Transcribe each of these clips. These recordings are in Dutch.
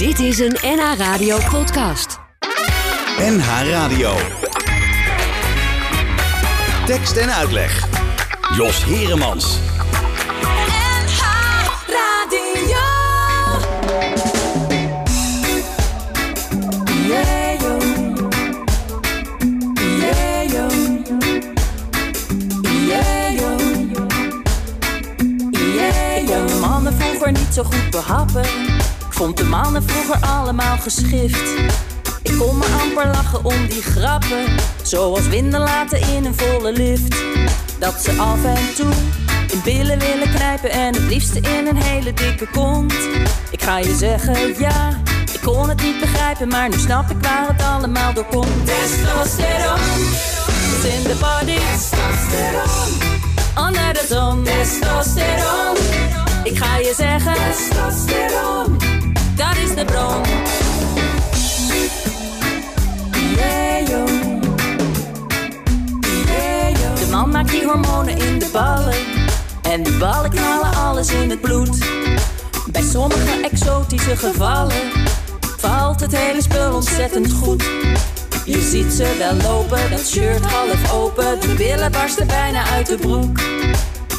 Dit is een NH Radio podcast. NH Radio. Tekst en uitleg. Jos Heremans. NH Radio. Yeah, yo. Yeah, yo. Yeah, yo. Yeah, yo. De mannen vroeger niet zo goed behappen. Vond de mannen vroeger allemaal geschift. Ik kon me amper lachen om die grappen. Zoals winden laten in een volle lift. Dat ze af en toe in billen willen knijpen. En het liefste in een hele dikke kont. Ik ga je zeggen, ja, ik kon het niet begrijpen. Maar nu snap ik waar het allemaal door komt. Testosteron is in de body. Testosteron. Onder de zon. Testosteron. Ik ga je zeggen, testosteron. Dat is de bron. De man maakt die hormonen in de ballen. En die ballen knallen alles in het bloed. Bij sommige exotische gevallen valt het hele spul ontzettend goed. Je ziet ze wel lopen, dat shirt half open. De billen barsten bijna uit de broek.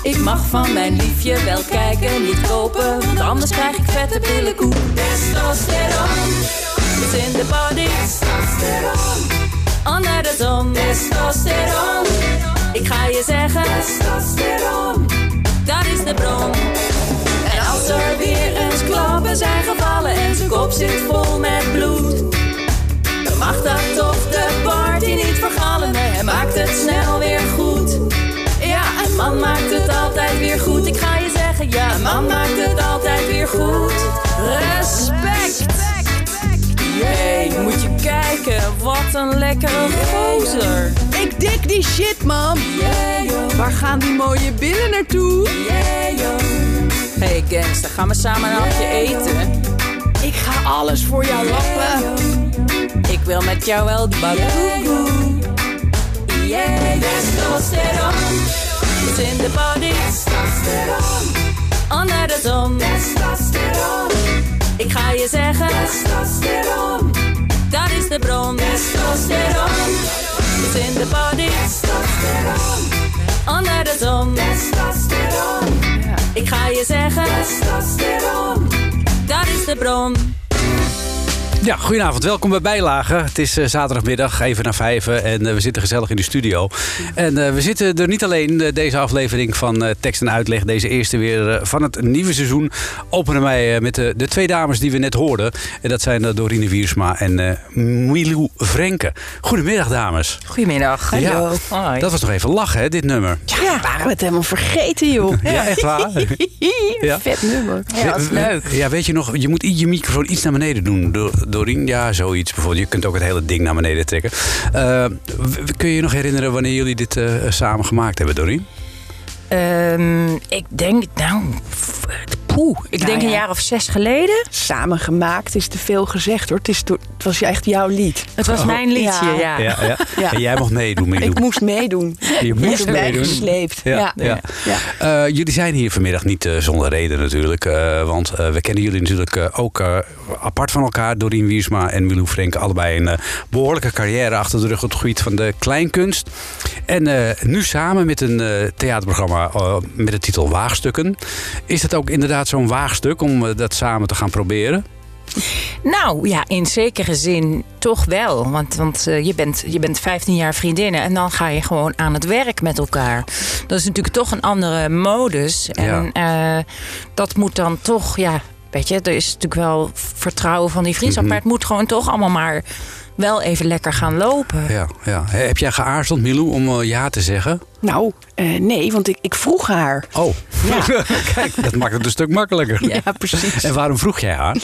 Ik mag van mijn liefje wel kijken, niet kopen. Want anders krijg ik vette billenkoek. Testosteron is in de body. Testosteron. Onder de zon. Testosteron. Ik ga je zeggen. Testosteron. Dat is de bron. En als er weer eens klappen zijn gevallen en zijn kop zit vol met bloed. Dan mag dat Respect. Jee, moet je kijken, wat een lekkere gozer. Ik dik die shit, man. Waar gaan die mooie billen naartoe? Hey gangster, gaan we samen een hapje eten? Ik ga alles voor jou lappen. Ik wil met jou wel de baboe. Yeah, testosteron is in de body. Testosteron onder de zon. Testosteron. Ik ga je zeggen. Testosteron. Dat is de bron. Testosteron is in de body. Testosteron onder de zon. Testosteron. Ik ga je zeggen. Testosteron. Dat is de bron. Ja, goedenavond. Welkom bij Bijlagen. Het is eh, zaterdagmiddag, even na vijven. En eh, we zitten gezellig in de studio. En eh, we zitten er niet alleen deze aflevering van Tekst en Uitleg. Deze eerste weer van het nieuwe seizoen. Openen wij met de, de twee dames die we net hoorden. En dat zijn Dorine Wiersma en Milou Vrenke. Goedemiddag, dames. Goedemiddag. Ja, Hoi. dat was nog even lachen, hè, dit nummer. Ja, waren we het helemaal vergeten, joh. Ja, echt waar? Ja. Vet nummer. Ja, dat is leuk. Ja, weet je nog, je moet je microfoon iets naar beneden doen, Do- Dorien. Ja, zoiets bijvoorbeeld. Je kunt ook het hele ding naar beneden trekken. Eh, kun je je nog herinneren wanneer jullie dit eh, samen gemaakt hebben, Dorien? Ehm, ik denk, nou, poeh, ik Nou denk een ja. jaar of zes geleden. Samengemaakt is te veel gezegd, hoor. Het, is to- het was echt jouw lied. Het was mijn liedje, Ja. ja. Ja, ja. Ja. En jij mocht meedoen, Milou. Ik moest meedoen. Je moest meedoen. gesleept. Ja, Ja. ja. Ja. Eh, jullie zijn hier vanmiddag niet eh, zonder reden natuurlijk. eh, want eh, we kennen jullie natuurlijk eh, ook eh, apart van elkaar. Dorien Wiersma en Milou Frenk. Allebei een eh, behoorlijke carrière achter de rug op het gebied van de kleinkunst. En eh, nu samen met een eh, theaterprogramma met de titel Waagstukken. Is het ook inderdaad zo'n waagstuk om eh, dat samen te gaan proberen? Nou ja, in zekere zin toch wel. Want, want eh, je, bent, je bent 15 jaar vriendinnen en dan ga je gewoon aan het werk met elkaar. Dat is natuurlijk toch een andere modus. En eh, dat moet dan toch, ja, weet je, er is natuurlijk wel vertrouwen van die vriendschap. Mhm. Maar het moet gewoon toch allemaal maar wel even lekker gaan lopen. Ja, ja. He- Heb jij geaarzeld, Milou, om eh, ja te zeggen? Nou, eh, nee, want ik, ik vroeg haar. Oh, kijk, dat maakt het een stuk makkelijker. Ja, precies. En waarom vroeg jij haar?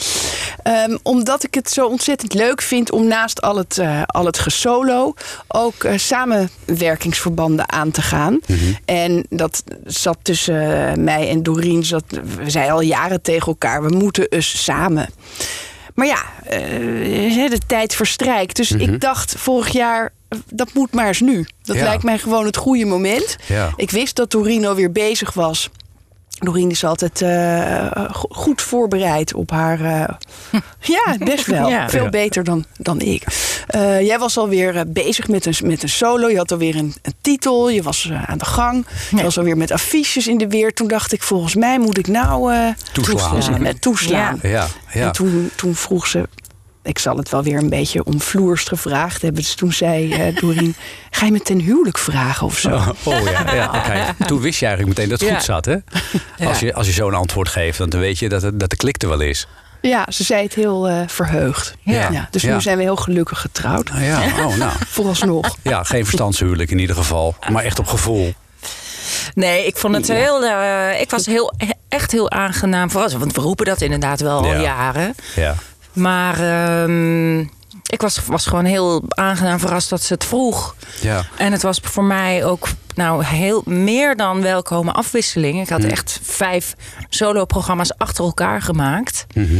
Ehm, omdat ik het zo ontzettend leuk vind om naast al het, eh, al het gesolo ook samenwerkingsverbanden aan te gaan. En dat zat tussen mij en Doreen. Zat, we zeiden al jaren tegen elkaar, we moeten eens samen. Maar ja, eh, de tijd verstrijkt. Dus ik dacht vorig jaar, dat moet maar eens nu. Dat Ja. lijkt mij gewoon het goede moment. Ja. Ik wist dat Torino weer bezig was Doreen is altijd eh, go- goed voorbereid op haar. eh, ja, best wel. Ja. Veel beter dan, dan ik. Eh, jij was alweer bezig met een, met een solo. Je had alweer een, een titel. Je was aan de gang. Je Ja. was alweer met affiches in de weer. Toen dacht ik, volgens mij moet ik nou eh, Toeslaan. Toeslaan. toeslaan. Ja, ja. En toen, toen vroeg ze. Ik zal het wel weer een beetje omvloerst gevraagd hebben. Dus toen zei eh Doreen: Ga je me ten huwelijk vragen of zo? Oh, oh ja, ja. Toen wist je eigenlijk meteen dat het Ja. goed zat, hè? Als je, als je zo'n antwoord geeft, dan weet je dat, het, dat de klik er wel is. Ja, ze zei het heel eh, verheugd. Ja. dus Ja. nu zijn we heel gelukkig getrouwd. Nou ja, oh, nou. Vooralsnog. Ja, geen verstandshuwelijk in ieder geval. Maar echt op gevoel. Nee, ik vond het heel. eh, ik was heel, echt heel aangenaam verrast. Want we roepen dat inderdaad wel al Ja. jaren. Ja. Maar ehm, ik was, was gewoon heel aangenaam verrast dat ze het vroeg. Ja. En het was voor mij ook nou, heel meer dan welkome afwisseling. Ik had Mm. echt vijf solo-programma's achter elkaar gemaakt. Mhm.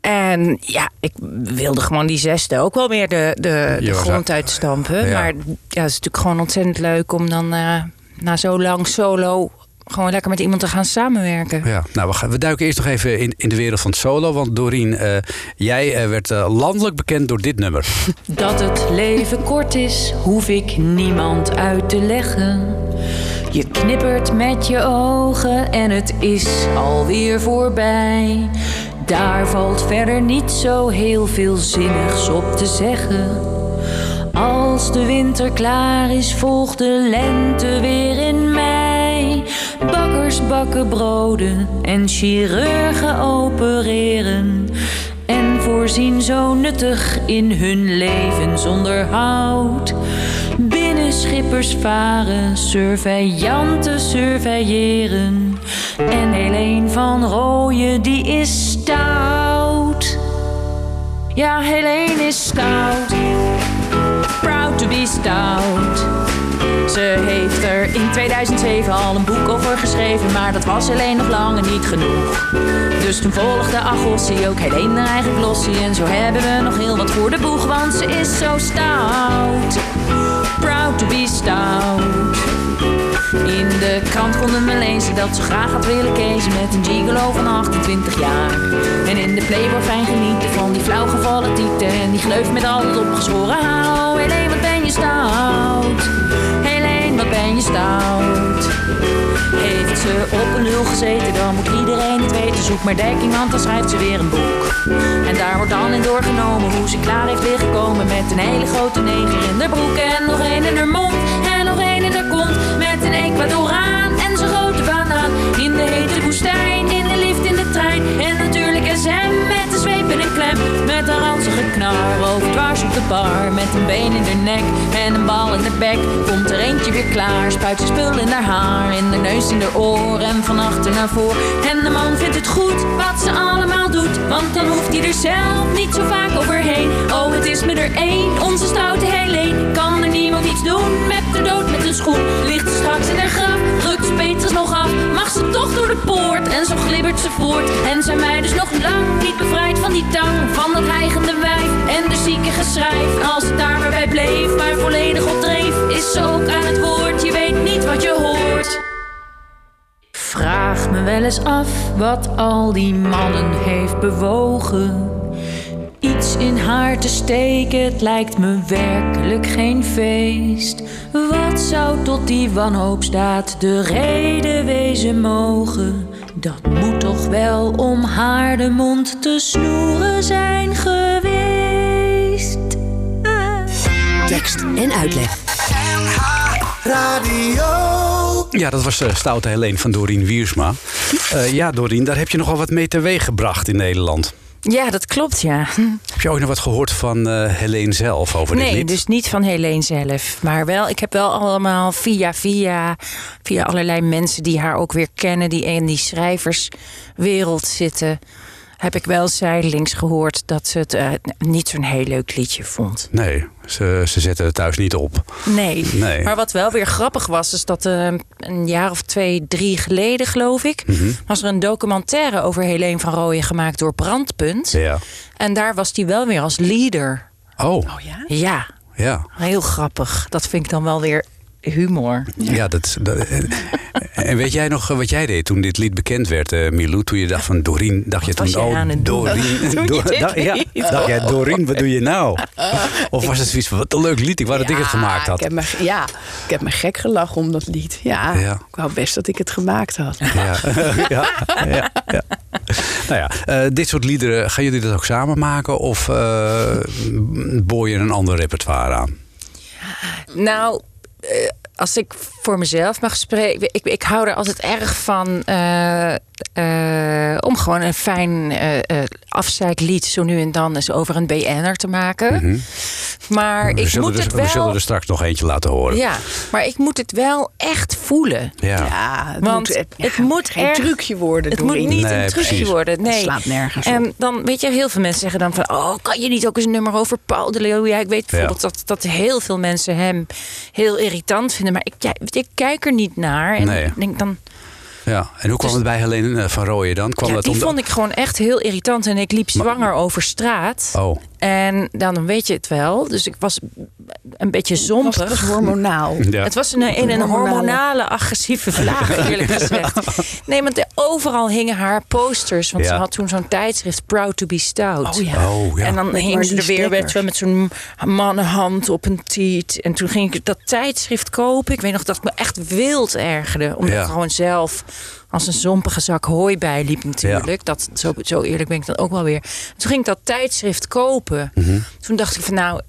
En ja, ik wilde gewoon die zesde ook wel meer de, de, de grond uit- uitstampen. Ja. Maar ja, het is natuurlijk gewoon ontzettend leuk om dan eh, na zo lang solo gewoon lekker met iemand te gaan samenwerken. Ja, nou, we, gaan, we duiken eerst nog even in, in de wereld van het solo. Want Doreen, eh, jij eh, werd eh, landelijk bekend door dit nummer. Dat het leven kort is, hoef ik niemand uit te leggen. Je knippert met je ogen en het is alweer voorbij. Daar valt verder niet zo heel veel zinnigs op te zeggen. Als de winter klaar is, volgt de lente weer in. Bakkers bakken broden en chirurgen opereren. En voorzien zo nuttig in hun levensonderhoud. Binnenschippers varen, surveillanten surveilleren. En Helene van Rooyen, die is stout. Ja, Helene is stout. Proud to be stout. Ze heeft er in 2007 al een boek over geschreven, maar dat was alleen nog lange niet genoeg. Dus toen volgde Agossie ook Helene haar eigen glossie. En zo hebben we nog heel wat voor de boeg, want ze is zo stout. Proud to be stout. In de krant konden we lezen dat ze graag had willen kezen met een gigolo van 28 jaar. En in de Playboy fijn genieten van die flauwgevallen tieten en die gleuf met al het opgeschoren. Oh, Helene, wat ben je stout. Heeft ze op een nul gezeten, dan moet iedereen het weten. Zoek maar dekking, want dan schrijft ze weer een boek. En daar wordt dan in doorgenomen hoe ze klaar heeft liggen komen met een hele grote neger in haar broek. En nog één in haar mond, en nog één in haar kont. Met een Ecuadoraan en zijn grote banaan. In de hete woestijn, in de lift, in de trein. En natuurlijk SM met een zweep en een klem. Met een ranzige knar over dwars op de bar. Met een been in haar nek en een bal in haar bek. Komt er eentje weer klaar, spuit ze spul in haar haar. In de neus, in haar oor en van achter naar voor. En de man vindt het goed wat ze allemaal doet. Want dan hoeft hij er zelf niet zo vaak overheen. Oh, het is met er één, onze stoute Helene. Kan er niemand iets doen met de dood met een schoen. Ligt ze straks in haar graf, drukt ze Peters nog af. Mag ze toch door de poort en zo glibbert ze voort. En zijn wij dus nog lang niet bevrijd van die tang. Van dat hijgende en de zieke geschrijf. Als het daar maar bij bleef, maar volledig op dreef. Is ook aan het woord, je weet niet wat je hoort. Vraag me wel eens af wat al die mannen heeft bewogen. Iets in haar te steken, het lijkt me werkelijk geen feest. Wat zou tot die wanhoopsdaad de reden wezen mogen? Dat moet toch wel om haar de mond te snoeren zijn geweest. Tekst en uitleg. Ja, dat was de stoute Helene van Doreen Wiersma. Eh, ja, Doreen, daar heb je nogal wat mee teweeg gebracht in Nederland. Ja, dat klopt, ja. Heb je ook nog wat gehoord van eh Helene zelf over dit Nee, dus niet van Helene zelf. Maar wel, ik heb wel allemaal via, via, via allerlei mensen die haar ook weer kennen, die in die schrijverswereld zitten. Heb ik wel zijdelings gehoord dat ze het eh, niet zo'n heel leuk liedje vond. Nee, ze, ze zetten het thuis niet op. Nee. Nee. Maar wat wel weer grappig was, is dat eh, een jaar of twee, drie geleden, geloof ik, Mhm. was er een documentaire over Helene van Rooyen gemaakt door Brandpunt. Ja. En daar was die wel weer als leader. Oh, ja? Ja, ja. heel grappig. Dat vind ik dan wel weer humor. Ja, dat, dat- En weet jij nog eh, wat jij deed toen dit lied bekend werd, eh Milou? Toen je dacht van Doreen, dacht je Wat toen, jij oh? Doreen. Toen je Dor- dit dacht- ja, jij, Doreen, wat doe je nou? Of was het zoiets van, wat een leuk lied, ik wou dat ik het gemaakt Ik had. heb me, ja, ik heb me gek gelachen om dat lied. Ja, Ja. ik wou best dat ik het gemaakt had. Ja. ja, ja, ja. Nou ja, eh, dit soort liederen, gaan jullie dat ook samen maken? Of eh boor je een ander repertoire aan? Nou, eh, als ik voor mezelf mag spreken, ik, ik hou er altijd erg van eh, eh, om gewoon een fijn eh eh afzeiklied zo nu en dan eens over een BN'er te maken. Maar Mhm. we, ik zullen moet er, het we zullen wel. er straks nog eentje laten horen. Ja, maar ik moet het wel echt voelen. Ja. Ja, het Want moet, het ja, moet geen erg- trucje worden. Het moet niet Nee, een trucje precies. worden. Nee. Het slaat nergens op. En dan weet je, heel veel mensen zeggen dan van... oh, kan je niet ook eens een nummer over Paul de Leeuw? Ja, ik weet bijvoorbeeld dat, dat heel veel mensen hem heel irritant vinden. Maar ik, ja, ik kijk er niet naar. En Nee. denk dan... Ja. En hoe kwam het bij Helene eh, van Rooyen dan? Kwam Ja, dat die om vond ik gewoon echt heel irritant. En ik liep zwanger over straat. Oh, En dan weet je het wel. Dus ik was een beetje zompig. was, het was hormonaal. ja. Het was een, in een Hormonale. hormonale, agressieve vlaag, eerlijk gezegd. Nee, want overal hingen haar posters. Want Ja. ze had toen zo'n tijdschrift Proud to be Stout. Oh ja. Oh, ja. En dan hing ze er weer met, met zo'n mannenhand op een tiet. En toen ging ik dat tijdschrift kopen. Ik weet nog dat ik me echt wild ergerde. Omdat Ja. ik gewoon zelf als een zompige zak hooi bijliep natuurlijk. Dat, zo, zo eerlijk ben ik dan ook wel weer. Toen ging ik dat tijdschrift kopen. Mhm. Toen dacht ik van nou...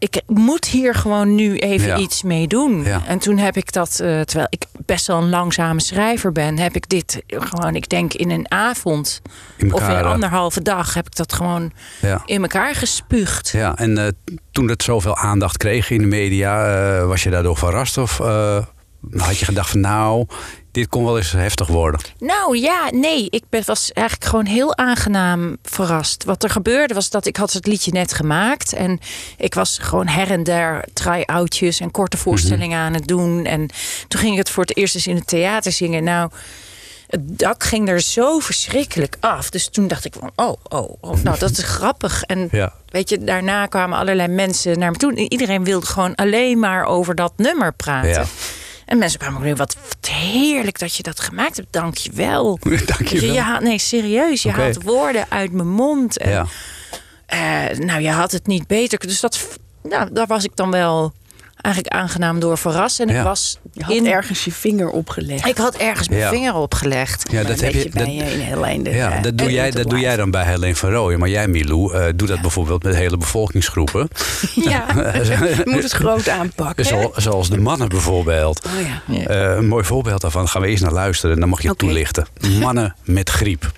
Ik moet hier gewoon nu even Ja. iets mee doen. Ja. En toen heb ik dat, eh, terwijl ik best wel een langzame schrijver ben, heb ik dit gewoon, ik denk in een avond In of in eh, anderhalve dag, heb ik dat gewoon ja. in elkaar gespuugd. Ja, en eh, toen het zoveel aandacht kreeg in de media, eh, was je daardoor verrast? Of had je gedacht van nou, dit kon wel eens heftig worden? Nou ja, nee, ik ben, was eigenlijk gewoon heel aangenaam verrast. Wat er gebeurde was dat ik had het liedje net gemaakt. En ik was gewoon her en der try-outjes en korte voorstellingen aan het doen. En toen ging ik het voor het eerst eens in het theater zingen. Nou, het dak ging er zo verschrikkelijk af. Dus toen dacht ik van, oh, oh, oh nou dat is grappig. En Ja. weet je, daarna kwamen allerlei mensen naar me toe. En Iedereen wilde gewoon alleen maar over dat nummer praten. Ja. En mensen kwamen weer, wat, wat heerlijk dat je dat gemaakt hebt. Dank je wel. Dank je wel. Nee, serieus. Je haalt woorden uit mijn mond. En, Ja. eh, nou, je had het niet beter. Dus dat, nou, daar was ik dan wel eigenlijk aangenaam door verrast. En Ja. ik was Je had in... ergens je vinger opgelegd. Ik had ergens mijn Ja. vinger opgelegd. Ja, dat heb je. Dat, je in heel einde. ja, eh, dat doe, jij, dat doe jij dan bij Helene van Rooyen. Maar jij, Milou, eh doe dat bijvoorbeeld met hele bevolkingsgroepen. Ja. Je moet het groot aanpakken. Zo, zoals de mannen bijvoorbeeld. Oh ja. Eh, een mooi voorbeeld daarvan gaan we eerst naar luisteren en dan mag je toelichten. Mannen met griep.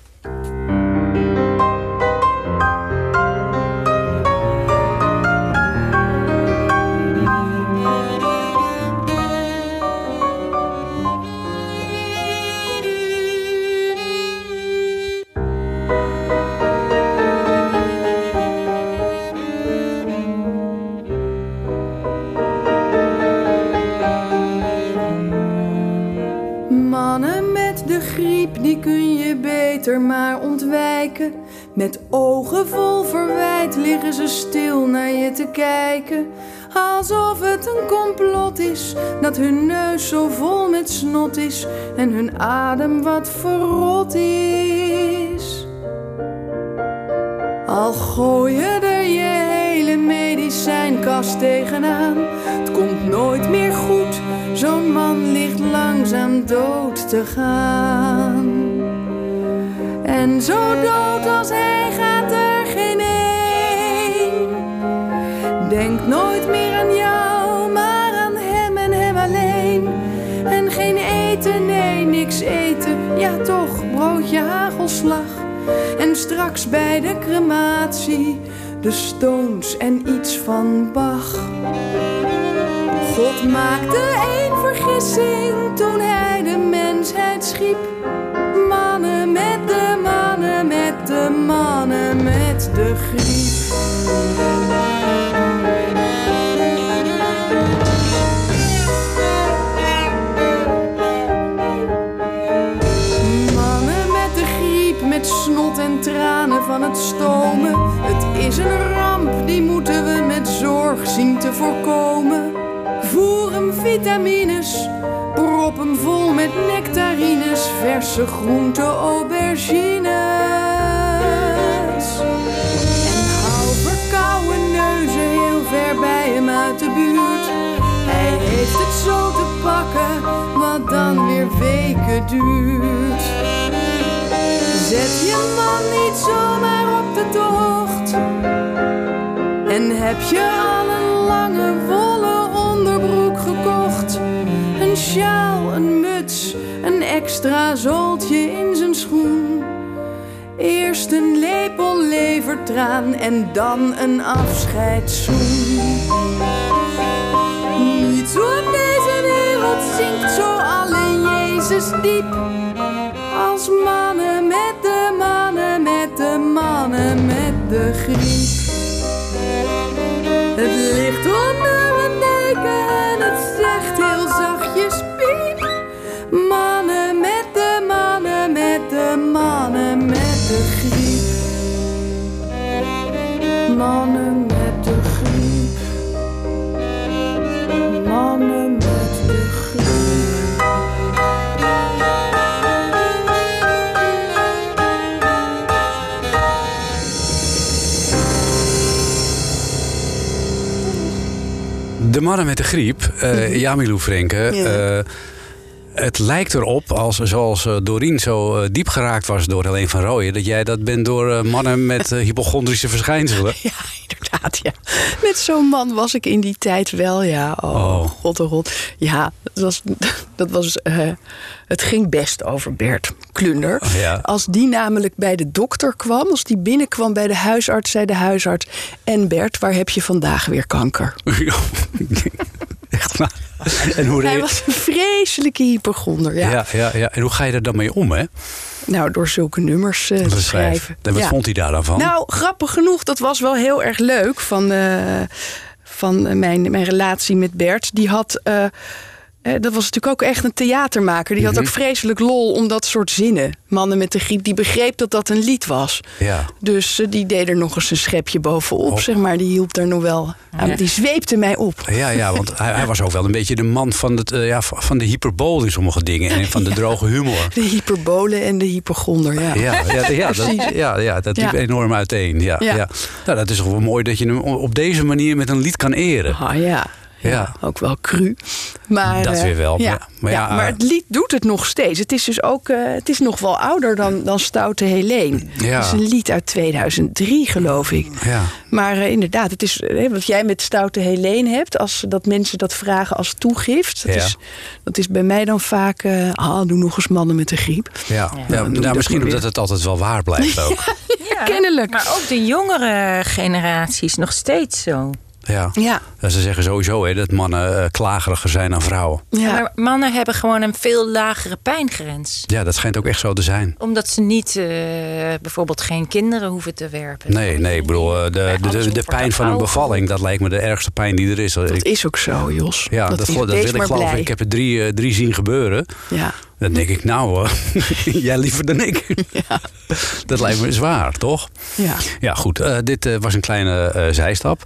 Ze stil naar je te kijken. Alsof het een complot is, dat hun neus zo vol met snot is en hun adem wat verrot is. Al gooi je er je hele medicijnkast tegenaan, het komt nooit meer goed. Zo'n man ligt langzaam dood te gaan. En zo dood als hij gaat er Denk nooit meer aan jou, maar aan hem en hem alleen. En geen eten, nee, niks eten. Ja, toch, broodje hagelslag. En straks bij de crematie, de stones en iets van Bach. God maakte één vergissing toen hij de mensheid schiep. Mannen met de mannen, met de mannen, met de griep. Van het stomen. Het is een ramp, die moeten we met zorg zien te voorkomen. Voer hem vitamines, prop hem vol met nectarines, verse groente aubergines. En hou verkouden neuzen heel ver bij hem uit de buurt. Hij heeft het zo te pakken, wat dan weer weken duurt. Zet je man niet zomaar op de tocht. En heb je al een lange wollen onderbroek gekocht? Een sjaal, een muts, een extra zooltje in zijn schoen. Eerst een lepel levertraan en dan een afscheidszoen. Niets op deze wereld zingt zo alleen Jezus diep. De griep. De mannen met de griep, eh Jamilou Frenke. Ja. eh, het lijkt erop, als, zoals eh, Doreen zo diep geraakt was door Helene van Rooyen... dat jij dat bent door mannen met hypochondrische verschijnselen. Ja, inderdaad, ja. Met zo'n man was ik in die tijd wel, ja. Oh, Oh. god oh god. Ja, dat was, dat was, eh, het ging best over Bert Klunder. Oh, ja. Als die namelijk bij de dokter kwam, als die binnenkwam bij de huisarts... zei de huisarts, en Bert, waar heb je vandaag weer kanker? Echt waar. En hoe, Hij was een vreselijke hypochonder, ja. ja. Ja, ja, En hoe ga je er dan mee om, hè? Nou, door zulke nummers eh, te schrijven. En wat Ja. vond hij daar dan van? Nou, grappig genoeg, dat was wel heel erg leuk van, eh, van eh, mijn, mijn relatie met Bert. Die had. Dat was natuurlijk ook echt een theatermaker. Die had Mhm. ook vreselijk lol om dat soort zinnen. Mannen met de griep, die begreep dat dat een lied was. ja. Dus eh, die deed er nog eens een schepje bovenop, Op. zeg maar. Die hielp daar nog wel. aan. die zweepte mij op. Ja, ja, want hij, hij was ook wel een beetje de man van, het, eh, ja, van de hyperbole in sommige dingen. En van de droge humor. De hyperbole en de hypochonder, ja. Ja, ja, ja, dat, Precies. ja, ja, dat liep Ja. enorm uiteen. Ja, ja. Ja. Nou, dat is toch wel mooi dat je hem op deze manier met een lied kan eren. Ah, ja. Ja. Ook wel cru. Maar, Dat eh, weer wel, Ja, maar- maar ja, ja, maar eh, het lied doet het nog steeds. Het is dus ook, eh, het is nog wel ouder dan, dan Stoute Helene. Ja. Het is een lied uit 2003, geloof ik. Ja. Maar eh, inderdaad, het is wat jij met Stoute Helene hebt, als dat mensen dat vragen als toegift. Dat, Ja. is, dat is bij mij dan vaak, eh ah, doe nog eens mannen met de griep. Ja, ja. nou, misschien omdat het altijd wel waar blijft ook. Ja, kennelijk. Maar ook de jongere generaties nog steeds zo. Ja. Ja, Ja, Ze zeggen sowieso hè, dat mannen eh, klageriger zijn dan vrouwen. ja. Maar mannen hebben gewoon een veel lagere pijngrens. Ja, dat schijnt ook echt zo te zijn. Omdat ze niet eh, bijvoorbeeld geen kinderen hoeven te werpen. Nee, nee, ik bedoel, eh, de, de, de, pijn van een bevalling, dat lijkt me de ergste pijn die er is. dat Ik- is ook zo, Jos. ja, dat, is- dat, wees wil ik maar geloven. blij. Ik heb er drie, drie zien gebeuren. Ja. Dan denk ik, nou, jij liever dan ik. Dat lijkt me zwaar, toch? Ja. Ja, goed. eh, dit eh, was een kleine eh, zijstap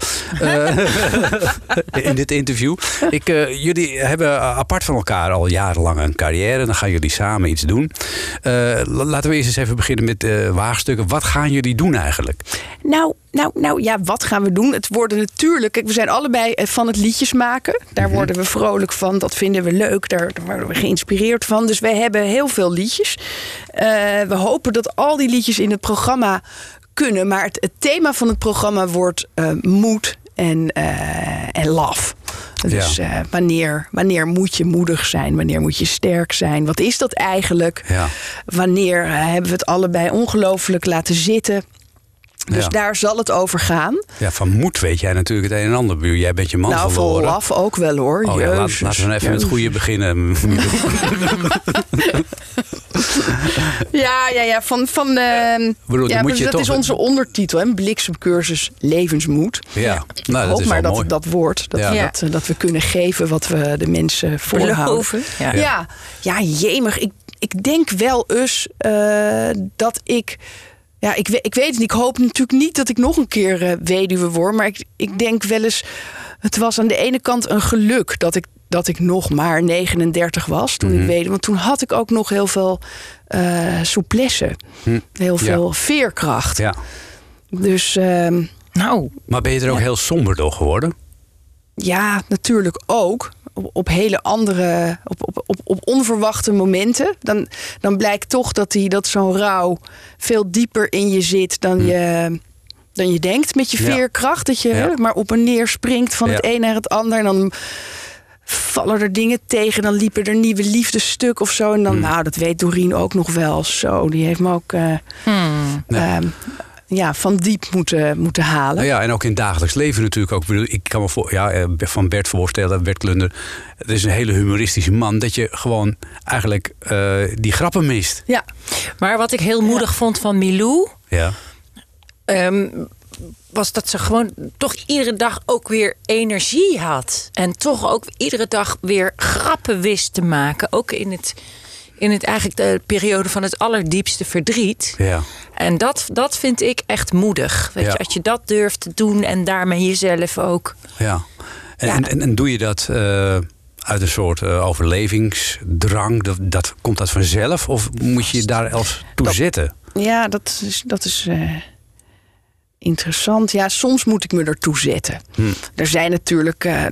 in dit interview. Ik, jullie hebben apart van elkaar al jarenlang een carrière. Dan gaan jullie samen iets doen. La- laten we eerst eens even beginnen met waagstukken. Wat gaan jullie doen eigenlijk? Nou, nou, nou ja, wat gaan we doen? Het worden natuurlijk. We zijn allebei eh, van het liedjes maken. Daar Mhm. worden we vrolijk van. Dat vinden we leuk. Daar, daar worden we geïnspireerd van. Dus wij hebben heel veel liedjes. Eh, we hopen dat al die liedjes in het programma kunnen. Maar het, het thema van het programma wordt eh, moed en, eh, en laf. Dus Ja. wanneer, wanneer moet je moedig zijn? Wanneer moet je sterk zijn? Wat is dat eigenlijk? Ja. Wanneer hebben we het allebei ongelooflijk laten zitten? Dus Ja. daar zal het over gaan. Ja, van moed weet jij natuurlijk het een en ander. Buur. Jij bent je man nou, voor verloren. laf ook wel hoor. Oh ja, laat, laten we nou even met het goede beginnen. Ja, ja, ja. Van, van, ehm, bedoel, dan ja, moet je dat toch- is onze ondertitel, hè? Bliksemcursus levensmoed. Ja, nou, Ik dat hoop is maar wel dat mooi. dat woord, dat, Ja. dat, eh, dat we kunnen geven wat we de mensen voorhouden. Ja. Ja, ja, jemig. Ik, ik denk wel eens eh, dat ik. Ja, ik, ik weet het niet. Ik hoop natuurlijk niet dat ik nog een keer eh, weduwe word. Maar ik, ik denk wel eens... Het was aan de ene kant een geluk dat ik, dat ik nog maar 39 was toen Mhm. ik weduwe. Want toen had ik ook nog heel veel eh souplesse. Heel veel veerkracht. Hm. Ja. Dus ehm, Nou, Maar ben je er ook heel somber door geworden? ja, natuurlijk ook. Op, op hele andere, op, op, op, op onverwachte momenten. Dan, dan blijkt toch dat, die, dat zo'n rouw veel dieper in je zit dan je, dan je denkt met je veerkracht. Dat je Ja. maar op en neer springt van het een naar het ander. En dan vallen er dingen tegen. Dan liepen er nieuwe liefdesstuk of zo. En dan, nou, dat weet Doreen ook nog wel. Zo, die heeft me ook eh, ehm, ja, van diep moeten, moeten halen. Nou ja, en ook in het dagelijks leven natuurlijk ook. Ik bedoel, Ik kan me voor, ja, eh, van Bert voorstellen, Bert Klunder. Het is een hele humoristische man. Dat je gewoon eigenlijk eh, die grappen mist. Ja, maar wat ik heel moedig vond van Milou... Ja. ehm, was dat ze gewoon toch iedere dag ook weer energie had. En toch ook iedere dag weer grappen wist te maken. Ook in het, in het eigenlijk de periode van het allerdiepste verdriet. Ja. En dat, dat vind ik echt moedig. Weet Ja. je, als je dat durft te doen en daarmee jezelf ook. Ja. En, Ja. En, en, en doe je dat eh, uit een soort eh, overlevingsdrang? Dat, dat, komt dat vanzelf? Of moet je je daar els toe zetten? Ja, dat is, dat is eh, interessant. Ja, soms moet ik me ertoe zetten. Er zijn natuurlijk eh,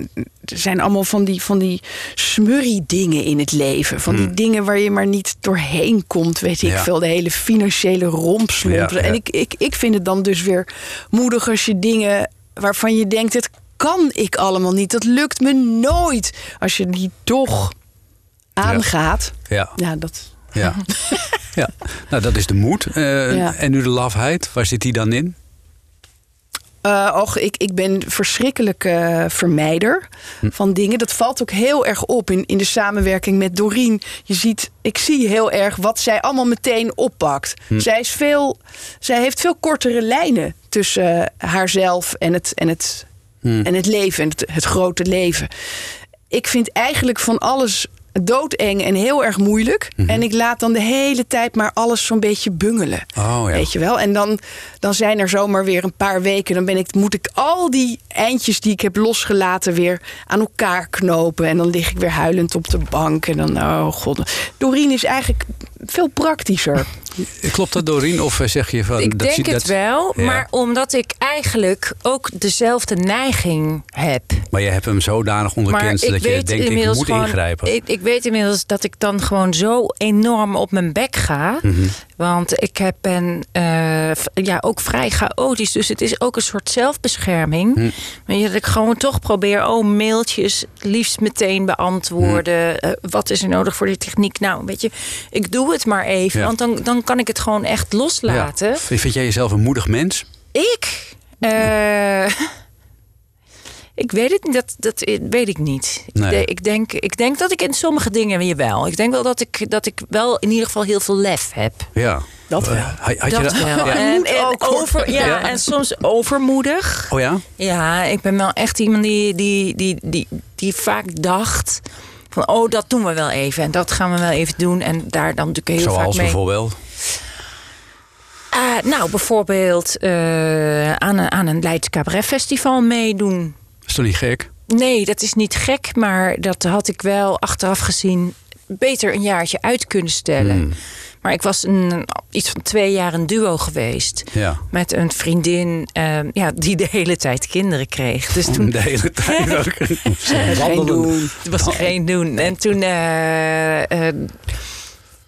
er zijn allemaal van die, van die smurrie dingen in het leven. Van die dingen waar je maar niet doorheen komt. Weet ik Ja. veel, de hele financiële rompslomp. Ja, ja. En ik, ik, ik vind het dan dus weer moedig als je dingen waarvan je denkt... het kan ik allemaal niet, dat lukt me nooit. Als je die toch aangaat. Ja. Ja, dat... Ja. ja. Nou, dat is de moed. Eh. En nu de lafheid. Waar zit die dan in? Eh, och, ik, ik ben verschrikkelijk eh, vermijder van dingen. Dat valt ook heel erg op in, in de samenwerking met Doreen. Je ziet, ik zie heel erg wat zij allemaal meteen oppakt. Zij, is veel, zij heeft veel kortere lijnen tussen eh, haarzelf en het, en het, en het leven, en het, het grote leven. Ik vind eigenlijk van alles doodeng en heel erg moeilijk. En ik laat dan de hele tijd maar alles zo'n beetje bungelen. Oh ja. Weet je wel? En dan, dan zijn er zomaar weer een paar weken. Dan ben ik, moet ik al die eindjes die ik heb losgelaten weer aan elkaar knopen. En dan lig ik weer huilend op de bank. En dan, oh god. Doreen is eigenlijk veel praktischer. Klopt dat, Doreen? Of eh, zeg je van... Ik dat denk het wel, Ja. maar omdat ik eigenlijk ook dezelfde neiging heb. Maar je hebt hem zodanig onderkend dat je denkt, ik moet gewoon- ingrijpen. Ik, ik weet inmiddels dat ik dan gewoon zo enorm op mijn bek ga. Mhm. Want ik heb, ben eh, ja, ook vrij chaotisch. Dus het is ook een soort zelfbescherming. Je, dat ik gewoon toch probeer... oh, mailtjes liefst meteen beantwoorden. Hm. Eh, wat is er nodig voor die techniek? Nou, weet je, ik doe het maar even. Ja. Want dan, dan kan ik het gewoon echt loslaten. Ja. Vind jij jezelf een moedig mens? Ik? Eh, ik weet het niet. Dat, dat weet ik niet. Ik, Nee. de- ik, denk, ik denk dat ik in sommige dingen weer wel. Ik denk wel dat ik, dat ik wel in ieder geval heel veel lef heb. Ja. Dat wel. Eh, had, je dat wel. Ja. En, over, ja, Ja. en soms overmoedig. Oh ja? Ja, ik ben wel echt iemand die, die, die, die, die vaak dacht... van oh, dat doen we wel even. En dat gaan we wel even doen. En daar dan natuurlijk heel vaak Zoals mee... bijvoorbeeld? Ah, nou, bijvoorbeeld eh, aan, een, aan een Leids Cabaret Festival meedoen. Is toch niet gek? Nee, dat is niet gek, maar dat had ik wel achteraf gezien beter een jaartje uit kunnen stellen. Hmm. Maar ik was een, iets van twee jaar een duo geweest. Ja. Met een vriendin eh, ja, die de hele tijd kinderen kreeg. Dus toen De hele tijd ook. Geen doen. het was geen doen. En toen eh, eh,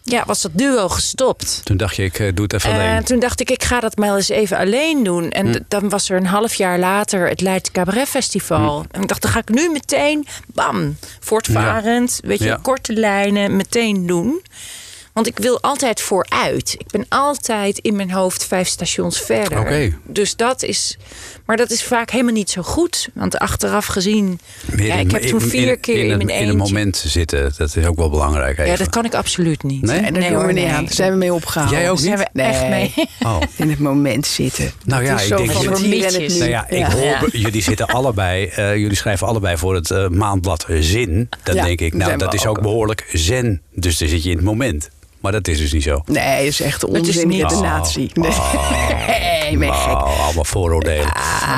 ja, was dat duo gestopt. Toen dacht je, ik eh, doe het even En alleen. toen dacht ik, ik ga dat maar eens even alleen doen. En Hm. dan was er een half jaar later het Leids Cabaret Festival. Hm. En ik dacht, dan ga ik nu meteen, bam, voortvarend, weet je, Ja. korte lijnen, meteen doen. Want ik wil altijd vooruit. Ik ben altijd in mijn hoofd vijf stations verder. Oké. Dus dat is. Maar dat is vaak helemaal niet zo goed. Want achteraf gezien. Meer ja, in- ik heb toen in- vier in- keer in, het- mijn In eentje. een moment zitten, dat is ook wel belangrijk. ja, dat kan ik absoluut niet. Nee? En daar doen hoor, we niet nee. aan. Daar zijn we mee opgehouden. Jij ook Daar zijn niet? we echt mee. Oh. In het moment zitten. Nou ja, Het ik denk het het Mietjes. nu. Nou ja, ik Ja. hoor, Ja. jullie zitten allebei, eh, jullie schrijven allebei voor het eh, maandblad Zin. Dan Ja, denk ik, nou, dat is ook ook. behoorlijk zen. Dus dan zit je in het moment. Maar dat is dus niet zo. Nee, dat is echt is onzin niet. met de Oh. natie. Nee, nee ben je gek. Oh, allemaal vooroordelen.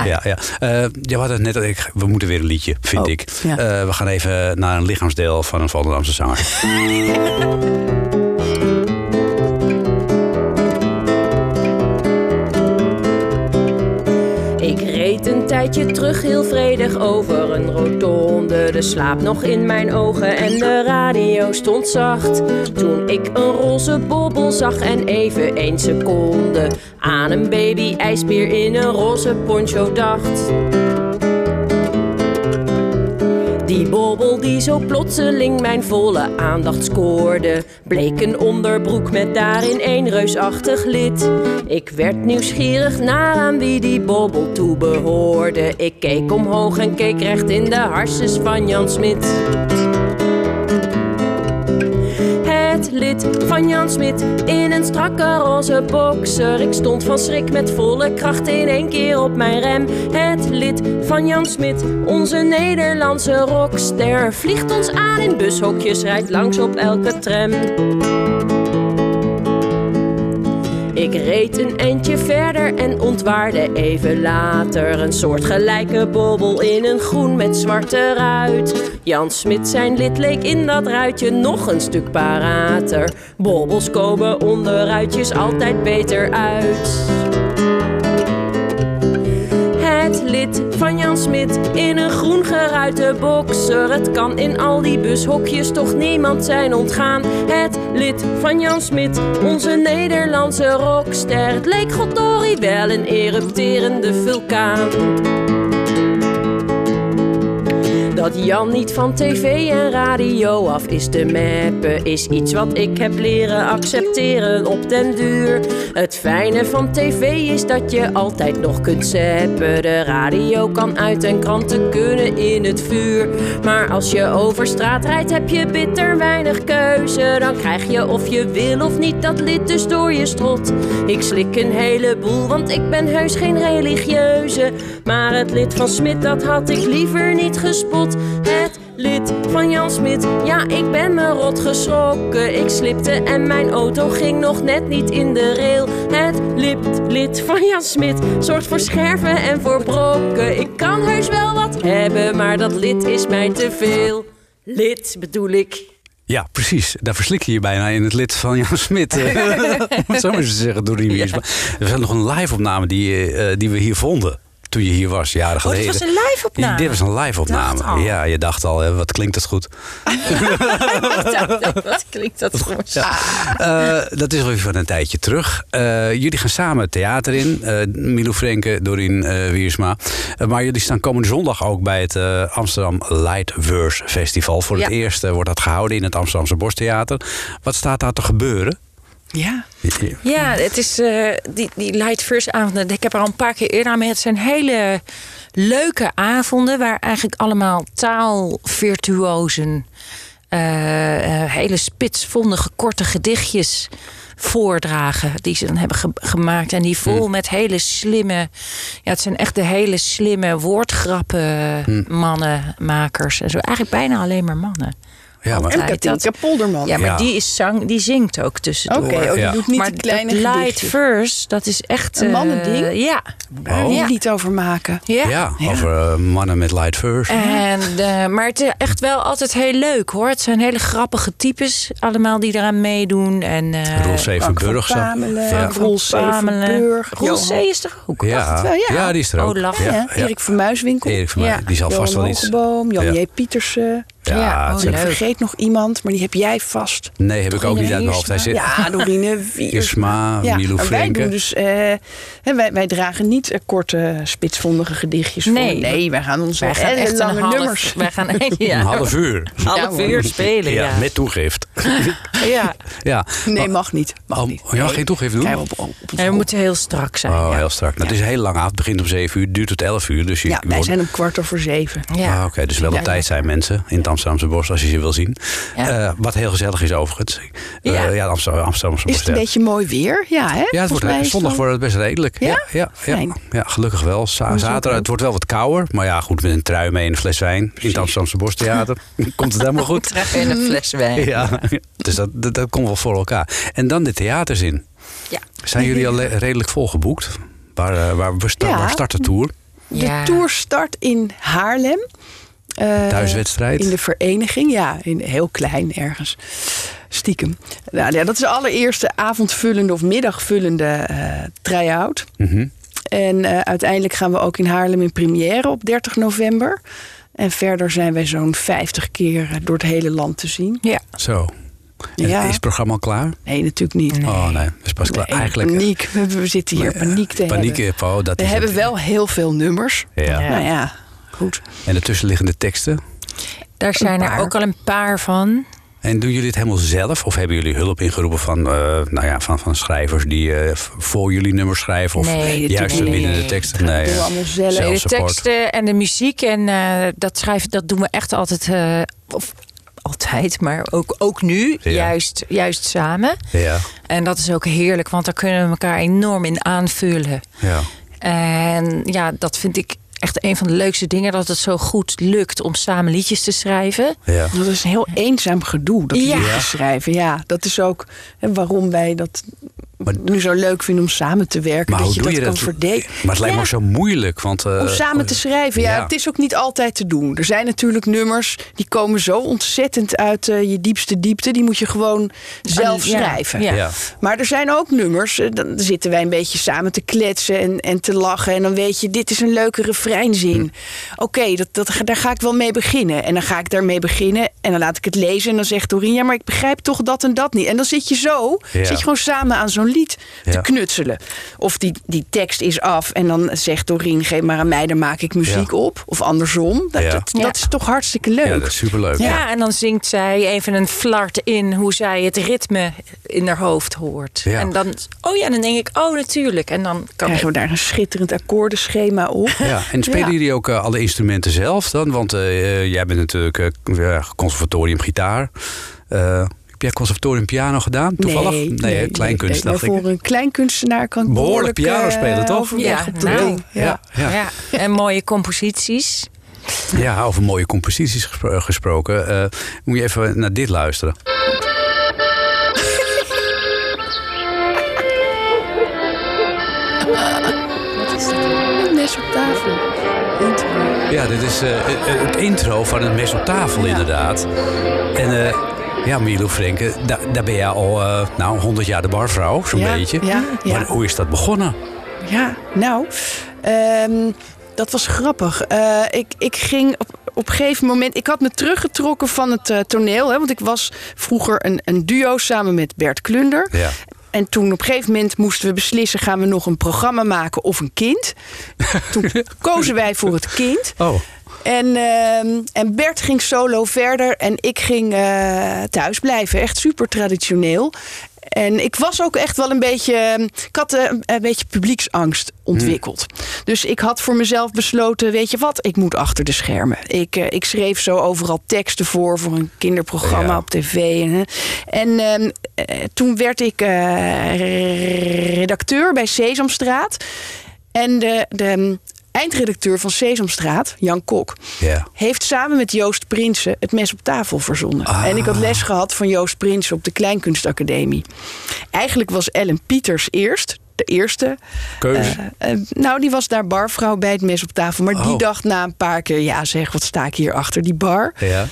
Ja, ja. Eh, je had het net, ik, we moeten weer een liedje, vind Oh, ik. ja. Eh, we gaan even naar een lichaamsdeel van een Volendamse zanger. tijdje terug heel vredig over een rotonde. De slaap nog in mijn ogen en de radio stond zacht. Toen ik een roze bobbel zag en even één seconde aan een baby ijsbeer in een roze poncho dacht. Die zo plotseling mijn volle aandacht scoorde, bleek een onderbroek met daarin een reusachtig lid. Ik werd nieuwsgierig naar aan wie die bobbel toebehoorde. Ik keek omhoog en keek recht in de harses van Jan Smit. Het lid van Jan Smit in een strakke roze boxer. Ik stond van schrik met volle kracht in één keer op mijn rem. Het lid van Jan Smit, onze Nederlandse rockster, vliegt ons aan in bushokjes, rijdt langs op elke tram. Ik reed een eindje verder en ontwaarde even later een soortgelijke bobbel in een groen met zwarte ruit. Jan Smit zijn lid leek in dat ruitje nog een stuk parater. Bobbels komen onder ruitjes altijd beter uit. Van Jan Smit in een groen geruite boxer. Het kan in al die bushokjes toch niemand zijn ontgaan. Het lid van Jan Smit, onze Nederlandse rockster. Het leek goddorie wel een erupterende vulkaan. Dat Jan niet van tv en radio af is. Te mappen Is iets wat ik heb leren accepteren op den duur. Het fijne van tv is dat je altijd nog kunt zappen De radio kan uit en kranten kunnen in het vuur. Maar als je over straat rijdt heb je bitter weinig keuze. Dan krijg je of je wil of niet dat lid dus door je strot. Ik slik een heleboel want ik ben heus geen religieuze. Maar het lid van Smit dat had ik liever niet gespot het lid van Jan Smit, ja, ik ben me rot geschrokken. Ik slipte en mijn auto ging nog net niet in de rail. Het lid, lid van Jan Smit zorgt voor scherven en voor brokken. Ik kan heus wel wat hebben, maar dat lid is mij te veel. Lid bedoel ik. Ja, precies. Daar verslik je je bijna in het lid van Jan Smit. Om het zo maar eens te zeggen, door die Wiersma. Er nog een live-opname die, eh, die we hier vonden. Toen je hier was, jaren Oh, geleden. dit was een live-opname. Ja, dit was een live-opname. Ja, je dacht al, hè, wat klinkt dat goed. Wat klinkt dat goed? Dat is alweer van een tijdje terug. Eh, jullie gaan samen het theater in. Eh Milou Frenke, Dorien eh, Wiersma. Maar jullie staan komende zondag ook bij het Amsterdam Light Verse Festival. Voor het eerst wordt dat gehouden in het Amsterdamse Bostheater. Wat staat daar te gebeuren? Ja. Ja, het is eh, die, die Light First avonden. Ik heb er al een paar keer eerder aan mee. Het zijn hele leuke avonden waar eigenlijk allemaal taalvirtuozen eh, eh, hele spitsvondige korte gedichtjes voordragen die ze dan hebben ge- gemaakt en die vol met hele slimme ja het zijn echt de hele slimme woordgrappen mannenmakers en zo eigenlijk bijna alleen maar mannen Ja, maar En Katinka Polderman. ja maar Ja. die is zang die zingt ook tussendoor Oké, oh, die Ja. doet niet maar die kleine dat light verse, dat is echt... Een eh, mannending? ja. Daar wil je Ja. niet over maken. Ja. ja, over eh, mannen met light verse. En, eh, maar het is echt wel altijd heel leuk hoor. Het zijn hele grappige types allemaal die eraan meedoen. En, eh, Roel Zevenburg. Frank van zag- Pamelen, Ja. Frank Roel. Zevenburg. Roel C. is er ook. Ja. ja. ja, die is er ook. Oh, lachen. ja, Ja, ja. Erik van Muiswinkel. Erik van Ja. die zal vast wel iets. Jan Ja. J. Pietersen. Ja, Ja, oh, vergeet nog iemand, maar die heb jij vast. nee, heb ik ook niet uit mijn hoofd. Hij zit Ja, Dorine Wiersma, Ja, Milou wij Frenke. doen dus, eh, wij, wij dragen niet eh, korte, spitsvondige gedichtjes Nee. voor. Nee, wij gaan onze Wij gaan echt een lange half, nummers. Wij gaan ja, Een half uur. half Ja, uur spelen. Ja, Ja, met toegift. ja. ja. Nee, mag niet. Mag Oh, niet. ja, Nee. geen toegift doen? Op, ons we moeten heel strak zijn. Oh, ja. heel strak. Nou, Het is een heel lang avond. Het begint om 7 uur, duurt tot 11 uur. Dus je Ja, wij zijn om kwart over zeven. Ja. Ah, Oké, dus wel op Ja. tijd zijn mensen in het Amsterdamse bos als je ze wil zien. Ja. Eh, wat heel gezellig is overigens. Eh, Ja. ja, Amsterdam, Amsterdamse Is het een beetje mooi weer? Ja, hè? Ja, het wordt, zondag wordt het best redelijk. Ja? Ja, ja, ja, Fijn. ja, gelukkig wel. Zaterdag, het wordt wel wat kouder. Maar ja, goed, met een trui mee en een fles wijn in het Amsterdamse Bostheater komt het helemaal goed. En een fles wijn. Ja. dus dat, dat, dat komt wel voor elkaar. En dan de theaters in. Ja. Zijn jullie al redelijk volgeboekt? Waar, eh, waar, we sta- Ja. waar start de tour? De Ja. tour start in Haarlem. Eh, Thuiswedstrijd? In de vereniging, ja. In, heel klein ergens. Stiekem. Nou, ja, dat is de allereerste avondvullende of middagvullende eh try-out. Mhm. En eh, uiteindelijk gaan we ook in Haarlem in première op 30 november. En verder zijn wij zo'n 50 keer door het hele land te zien. Ja. Zo. En Ja. Is het programma al klaar? Nee, natuurlijk niet. Oh nee, dat is pas klaar. Nee, Eigenlijk. paniek. We, we zitten hier paniek te Paniek, hebben. oh, dat We is hebben het. wel heel veel nummers. Ja. Nou ja, goed. En de tussenliggende teksten. Daar zijn er ook al een paar van. En doen jullie het helemaal zelf? Of hebben jullie hulp ingeroepen van, eh, nou ja, van, van schrijvers die eh, voor jullie nummers schrijven? Of Nee, juist binnen de teksten? Nee, doen we allemaal zelf. Nee, de teksten en de muziek en eh, dat schrijven, dat doen we echt altijd. of altijd, maar ook, ook nu, Ja. juist, juist samen. Ja, En dat is ook heerlijk, want daar kunnen we elkaar enorm in aanvullen. ja. En ja, dat vind ik echt een van de leukste dingen, dat het zo goed lukt om samen liedjes te schrijven. ja. Dat is een heel eenzaam gedoe, dat Ja. liedjes schrijven. Ja, dat is ook hè, waarom wij dat nu zo leuk vinden om samen te werken. Maar dat hoe je doe dat je kan dat? verdelen. Maar het lijkt me Ja. ook zo moeilijk. Want, eh, Om samen te schrijven. Ja, ja. het is ook niet altijd te doen. Er zijn natuurlijk nummers die komen zo ontzettend uit eh, je diepste diepte. Die moet je gewoon zelf Ja, schrijven. Maar er zijn ook nummers, eh, dan zitten wij een beetje samen te kletsen en, en te lachen. En dan weet je, dit is een leuke refreinzin. Hm. Oké, dat, dat, daar ga ik wel mee beginnen. En dan ga ik daarmee beginnen en dan laat ik het lezen. En dan zegt Doreen, ja, maar ik begrijp toch dat en dat niet. En dan zit je zo, zit je gewoon samen aan zo'n lied te Ja. knutselen. Of die, die tekst is af en dan zegt Doreen, geef maar aan mij, dan maak ik muziek Ja. op. Of andersom. Dat, Ja. dat, is toch hartstikke leuk. ja, dat is superleuk. Ja. en dan zingt zij even een flart in hoe zij het ritme in haar hoofd hoort. Ja. En dan, oh ja, dan denk ik, oh natuurlijk. En dan kan Krijgen we daar een schitterend akkoordenschema op. Ja, en spelen Ja. jullie ook eh, alle instrumenten zelf dan? Want eh, jij bent natuurlijk eh, ja, conservatorium gitaar. Eh, heb jij conservatorium piano gedaan toevallig? Nee, nee, kleinkunst nee, dacht nee, ik. Voor een kleinkunstenaar kan ik Behoorlijk piano eh, spelen, toch? overweg Ja, op de nou. Ja. Ja, ja. Ja. en mooie composities. Ja, over mooie composities gespro- gesproken. eh, moet je even naar dit luisteren. Een mes op tafel. Intro. Ja, dit is eh, eh, het intro van het mes op tafel inderdaad. En eh, ja, Milo Frenke, da- daar ben je al eh, nou, 100 jaar de barvrouw, zo'n Ja, beetje. ja, ja. Maar hoe is dat begonnen? Ja, nou, ehm, dat was grappig. Eh, ik, ik ging op, op een gegeven moment. Ik had me teruggetrokken van het eh, toneel. Hè, want ik was vroeger een, een duo samen met Bert Klunder. Ja. En toen op een gegeven moment moesten we beslissen: gaan we nog een programma maken of een kind? Toen kozen wij voor het kind. Oh, En, ehm, en Bert ging solo verder en ik ging eh, thuis blijven. Echt super traditioneel. En ik was ook echt wel een beetje. ehm, Ik had eh, een beetje publieksangst ontwikkeld. Dus ik had voor mezelf besloten: weet je wat, ik moet achter de schermen. Ik, eh, ik schreef zo overal teksten voor voor een kinderprogramma Ja. op tv. En, en ehm, eh, toen werd ik redacteur bij Sesamstraat. En de, de eindredacteur van Sesamstraat, Jan Kok, ja. heeft samen met Joost Prinsen het mes op tafel verzonnen. Ah. En ik had les gehad van Joost Prinsen op de Kleinkunstacademie. Eigenlijk was Ellen Pieters eerst, de eerste. Keuze. Eh, eh, nou, die was daar barvrouw bij het mes op tafel. Maar die Oh. dacht na een paar keer, ja zeg, wat sta ik hier achter die bar? ja.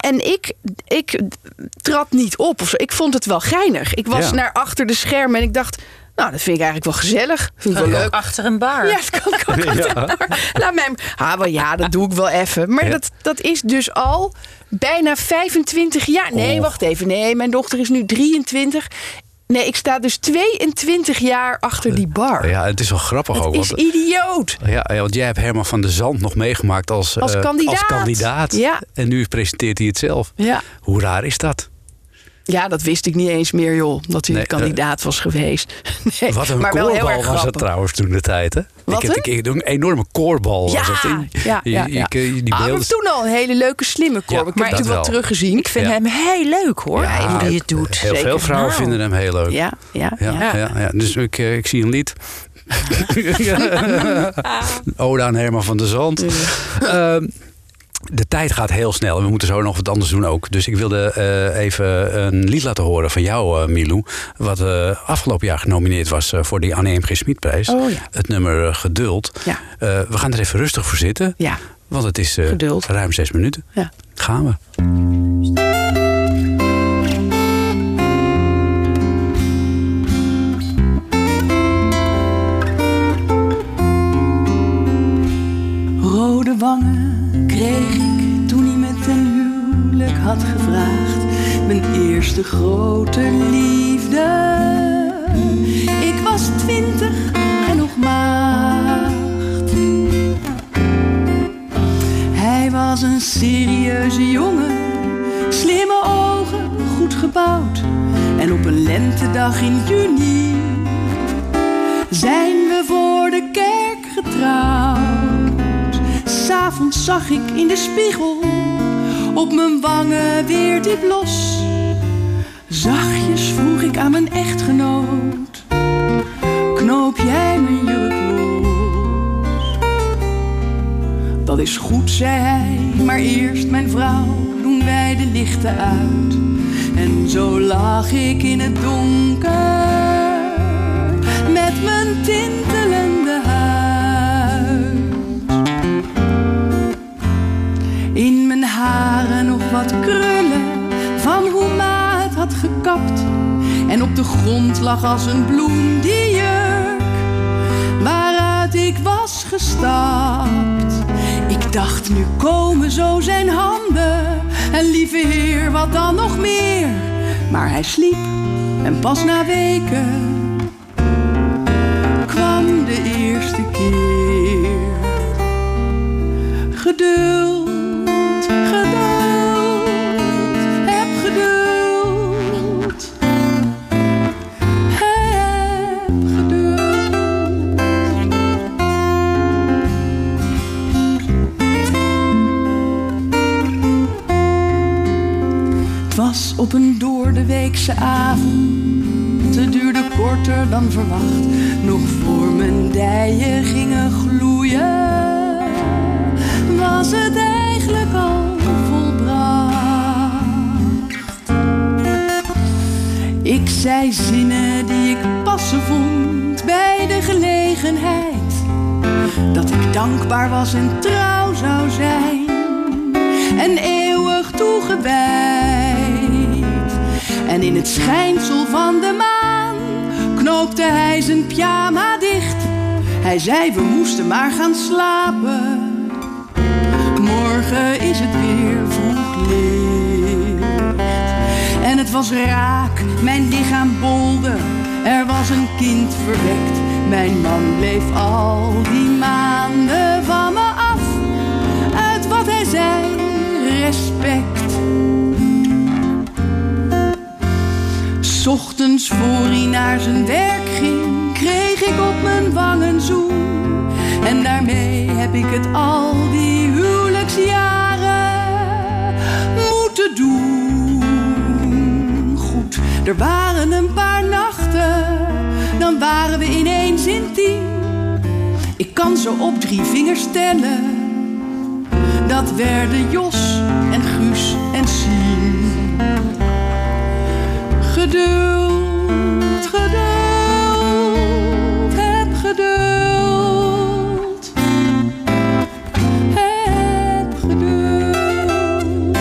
En ik, ik trad niet op of zo. Ik vond het wel geinig. Ik was Ja. naar achter de schermen en ik dacht... Nou, dat vind ik eigenlijk wel gezellig. Vind ik wel leuk. Achter een bar. Ja, dat kan ik ook achter bar. Laat mij hem... Ah, wel ja, dat doe ik wel even. Maar Ja. dat, dat is dus al bijna 25 jaar. Nee, Och. wacht even. Nee, mijn dochter is nu 23. Nee, ik sta dus 22 jaar achter die bar. ja, het is wel grappig Het ook. is want- idioot. Ja, ja, want jij hebt Herman van der Zand nog meegemaakt als, Als eh, kandidaat. als kandidaat. Ja. En nu presenteert hij het zelf. Ja. Hoe raar is dat? Ja, dat wist ik niet eens meer, joh. Dat hij Nee, kandidaat was geweest. Nee, Wat een maar wel heel koorbal erg was het grappig. trouwens toen de tijd, hè? Wat ik, heb- een? ik, ik, een enorme koorbal Ja, was het. En ja, ja, je- die Ah, beelden... toen al een hele leuke, slimme korb. Ja, ik heb natuurlijk dat wel teruggezien. Ik vind Ja. hem heel leuk hoor, Ja, hoe die het doet. Heel veel vrouwen Nou. vinden hem heel leuk. Ja, ja, Ja, ja. ja. Ja, Dus ik, eh, ik zie een lied. Oda aan Herman van der Zand. Ehm, de tijd gaat heel snel en we moeten zo nog wat anders doen ook. Dus ik wilde eh, even een lied laten horen van jou, eh, Milou. Wat eh, afgelopen jaar genomineerd was eh, voor die Anne M. G. Smitprijs. Oh ja. Het nummer Geduld. Ja. Eh, we gaan er even rustig voor zitten. Ja. Want het is eh, Geduld. ruim zes minuten. Ja. Gaan we. Rode wangen kreeg ik toen hij me ten huwelijk had gevraagd. Mijn eerste grote liefde. Ik was twintig en nog maagd. Hij was een serieuze jongen, slimme ogen, goed gebouwd. En op een lentedag in juni zijn we voor de kerk getrouwd. S'avonds zag ik in de spiegel op mijn wangen weer die blos. Zachtjes vroeg ik aan mijn echtgenoot: Knoop jij mijn jurk los? Dat is goed, zei hij, maar eerst mijn vrouw doen wij de lichten uit. En zo lag ik in het donker met mijn tintelende haren nog wat krullen van hoe ma het had gekapt. En op de grond lag als een bloem die jurk waaruit ik was gestapt. Ik dacht, nu komen zo zijn handen. En lieve heer, wat dan nog meer? Maar hij sliep en pas na weken kwam de eerste keer. Geduld, op een doordeweekse avond. Het duurde korter dan verwacht. Nog voor mijn dijen gingen gloeien. Was het eigenlijk al volbracht? Ik zei zinnen die ik passen vond bij de gelegenheid. Dat ik dankbaar was en trouw zou zijn. En eeuwig toegewijd. En in het schijnsel van de maan knoopte hij zijn pyjama dicht. Hij zei we moesten maar gaan slapen. Morgen is het weer vroeg licht. En het was raak, mijn lichaam bolde. Er was een kind verwekt. Mijn man bleef al die maanden van me af. Uit wat hij zei, respect. S ochtends voor hij naar zijn werk ging, kreeg ik op mijn wang een zoen. En daarmee heb ik het al die huwelijksjaren moeten doen. Goed, er waren een paar nachten, dan waren we ineens intiem. Ik kan zo op drie vingers tellen. Dat werden Jos en Geduld, geduld, heb geduld. Heb geduld.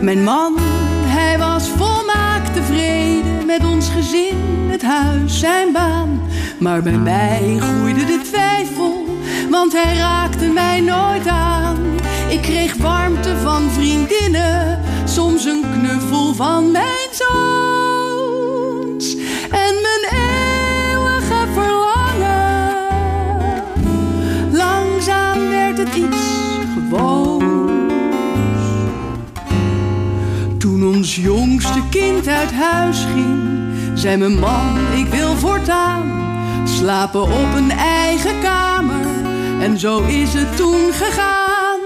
Mijn man, hij was volmaakt tevreden met ons gezin, het huis, zijn baan. Maar bij mij groeide de twijfel, want hij raakte mij nooit aan. Ik kreeg warmte van vriendinnen, soms een knuffel van mijn zoons. En mijn eeuwige verlangen, langzaam werd het iets gewoons. Toen ons jongste kind uit huis ging, zei mijn man: Ik wil voortaan slapen op een eigen kamer. En zo is het toen gegaan.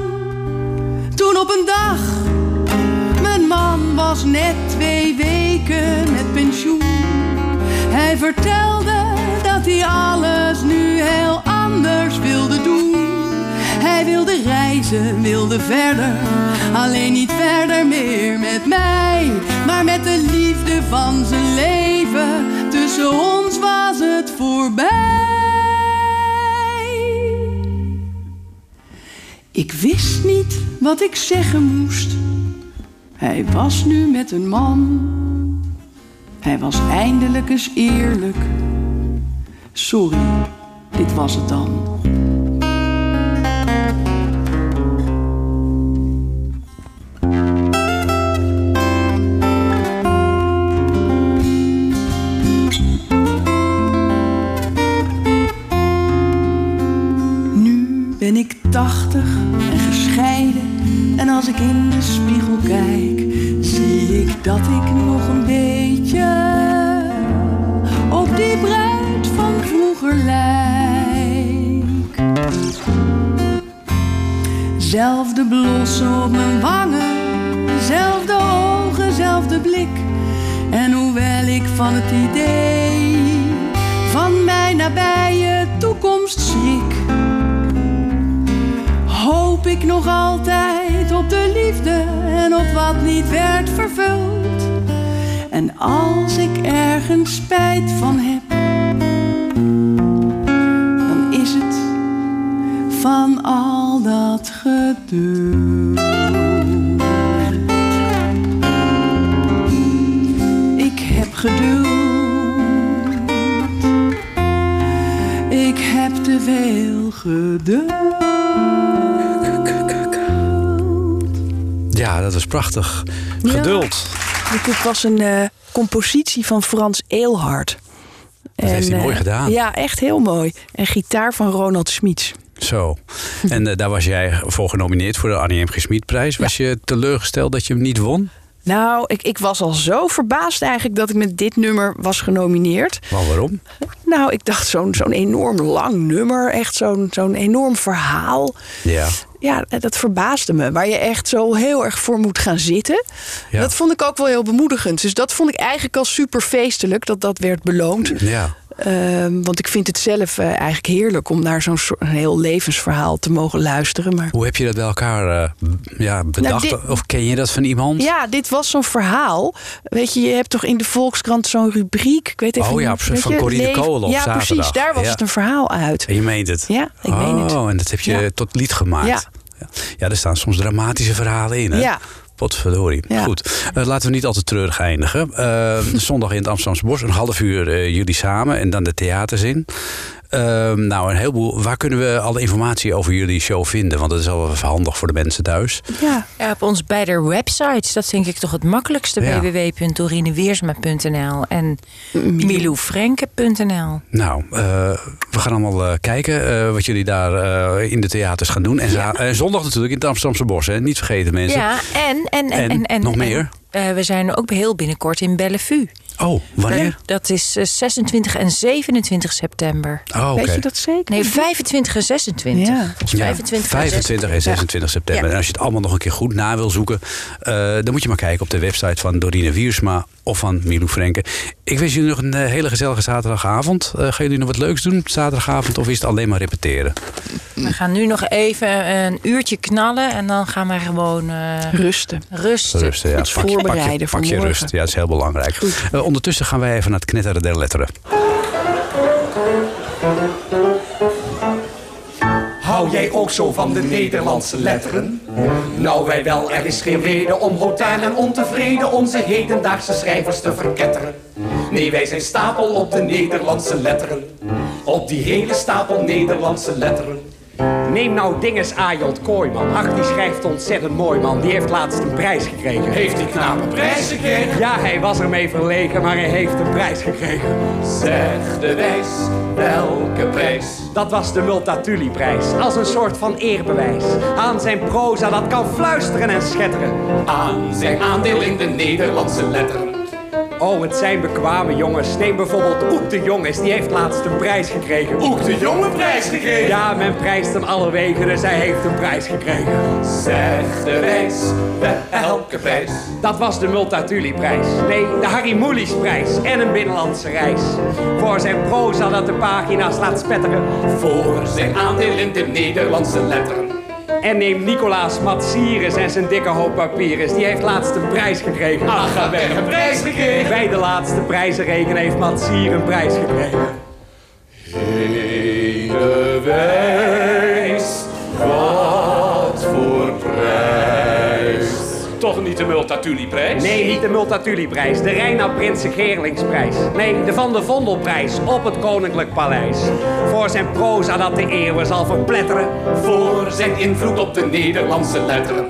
Toen op een dag, mijn man was net twee weken met pensioen. Hij vertelde dat hij alles nu heel anders wilde doen. Hij wilde reizen, wilde verder. Alleen niet verder meer met mij, maar met de liefde van zijn leven. Tussen ons was het voorbij. Ik wist niet wat ik zeggen moest. Hij was nu met een man. Hij was eindelijk eens eerlijk. Sorry, dit was het dan. Prachtig. Geduld. Dit was een eh, compositie van Frans Eelhard. Dat heeft hij eh, mooi gedaan. Ja, echt heel mooi. En gitaar van Ronald Smiets. Zo. En eh, daar was jij voor genomineerd voor de Annie M. G. Schmid-prijs. Was je teleurgesteld dat je hem niet won? Nou, ik, ik was al zo verbaasd eigenlijk dat ik met dit nummer was genomineerd. Maar waarom? Nou, ik dacht zo'n zo'n enorm lang nummer. Echt zo'n zo'n enorm verhaal. Ja. Ja, dat verbaasde me. Waar je echt zo heel erg voor moet gaan zitten. Ja. Dat vond ik ook wel heel bemoedigend. Dus dat vond ik eigenlijk al super feestelijk dat dat werd beloond. Ja. Ehm, want ik vind het zelf eh, eigenlijk heerlijk om naar zo'n heel levensverhaal te mogen luisteren. Maar Hoe heb je dat bij elkaar eh, ja, bedacht? Nou, dit- Of ken je dat van iemand? ja, dit was zo'n verhaal. Weet je, je hebt toch in de Volkskrant zo'n rubriek. Ik weet even Oh ja, niet, van je, Corine Kool op Ja, zaterdag. precies. Daar was Ja. het een verhaal uit. En je meent het? Ja, ik oh, meen het. en dat heb je Ja. tot lied gemaakt. Ja. Ja. ja, er staan soms dramatische verhalen in. Hè? Ja. Potverdorie. Ja. Goed, Eh, laten we niet al te treurig eindigen. Eh, zondag in het Amsterdamse Bos, een half uur eh, jullie samen en dan de theaters in. Eh, nou, een heleboel. Waar kunnen we alle informatie over jullie show vinden? Want dat is al wel even handig voor de mensen thuis. Ja. Ja, op ons beide websites, dat vind ik toch het makkelijkste. Ja. www.dorineweersma.nl en miloufrenke.nl. Nou, eh, we gaan allemaal eh, kijken eh, wat jullie daar eh, in de theaters gaan doen. En, zondag natuurlijk in het Amsterdamse Bos. Hè? Niet vergeten mensen. Ja, en, en, en, En en, en- nog en, meer? eh, we zijn ook heel binnenkort in Bellevue. Oh, wanneer? Dat is eh, 26 en 27 september. Oh. Weet je dat zeker? Nee, 25 en 26. Ja. Volgens Ja, 25, en 25 en 26 september. Ja. En als je het allemaal nog een keer goed na wil zoeken, eh, dan moet je maar kijken op de website van Dorine Wiersma of van Milou Frenke. Ik wens jullie nog een eh, hele gezellige zaterdagavond. Eh, gaan jullie nog wat leuks doen zaterdagavond of is het alleen maar repeteren? We gaan nu nog even een uurtje knallen en dan gaan we gewoon eh, Rusten. rusten. Rusten, ja. Iets Pak je, pak je, voorbereiden pak rust. Ja, dat is heel belangrijk. Eh, ondertussen gaan wij even naar het knetteren der letteren. Hou jij ook zo van de Nederlandse letteren? Nou, wij wel, er is geen reden om hotaan en ontevreden onze hedendaagse schrijvers te verketteren. Nee, wij zijn stapel op de Nederlandse letteren. Op die hele stapel Nederlandse letteren. Neem nou dinges Ajot Kooiman. Ach, die schrijft ontzettend mooi, man. Die heeft laatst een prijs gekregen. Heeft die knaap een prijs gekregen? Ja, hij was ermee verlegen, maar hij heeft een prijs gekregen. Zeg de wijs, welke prijs? Dat was de Multatuli-prijs. Als een soort van eerbewijs. Aan zijn proza dat kan fluisteren en schetteren. Aan zijn aandeel in de Nederlandse letteren. Oh, het zijn bekwame jongens. Neem bijvoorbeeld Oek de Jongens, die heeft laatst een prijs gekregen. Oek de Jong een prijs gekregen? Ja, men prijst hem alle wegen, dus hij heeft een prijs gekregen. Zeg de reis, elke prijs. Dat was de Multatuli-prijs. Nee, de Harry Mulisch-prijs en een binnenlandse reis. Voor zijn proza dat de pagina's laat spetteren. Voor zijn aandeel in de Nederlandse letteren. En neem Nicolaas Matsieres en zijn dikke hoop papieren. Die heeft laatst een prijs gekregen. Ach, hij heeft een prijs gekregen. Bij de laatste prijzenregen heeft Matsier een prijs gekregen. Hele wijs, de Multatuli-prijs? Nee, niet de Multatuli-prijs. De Reina Prinsen Geerlingsprijs. Nee, de Van der Vondelprijs op het Koninklijk Paleis. Voor zijn proza dat de eeuwen zal verpletteren. Voor zijn invloed op de Nederlandse letteren.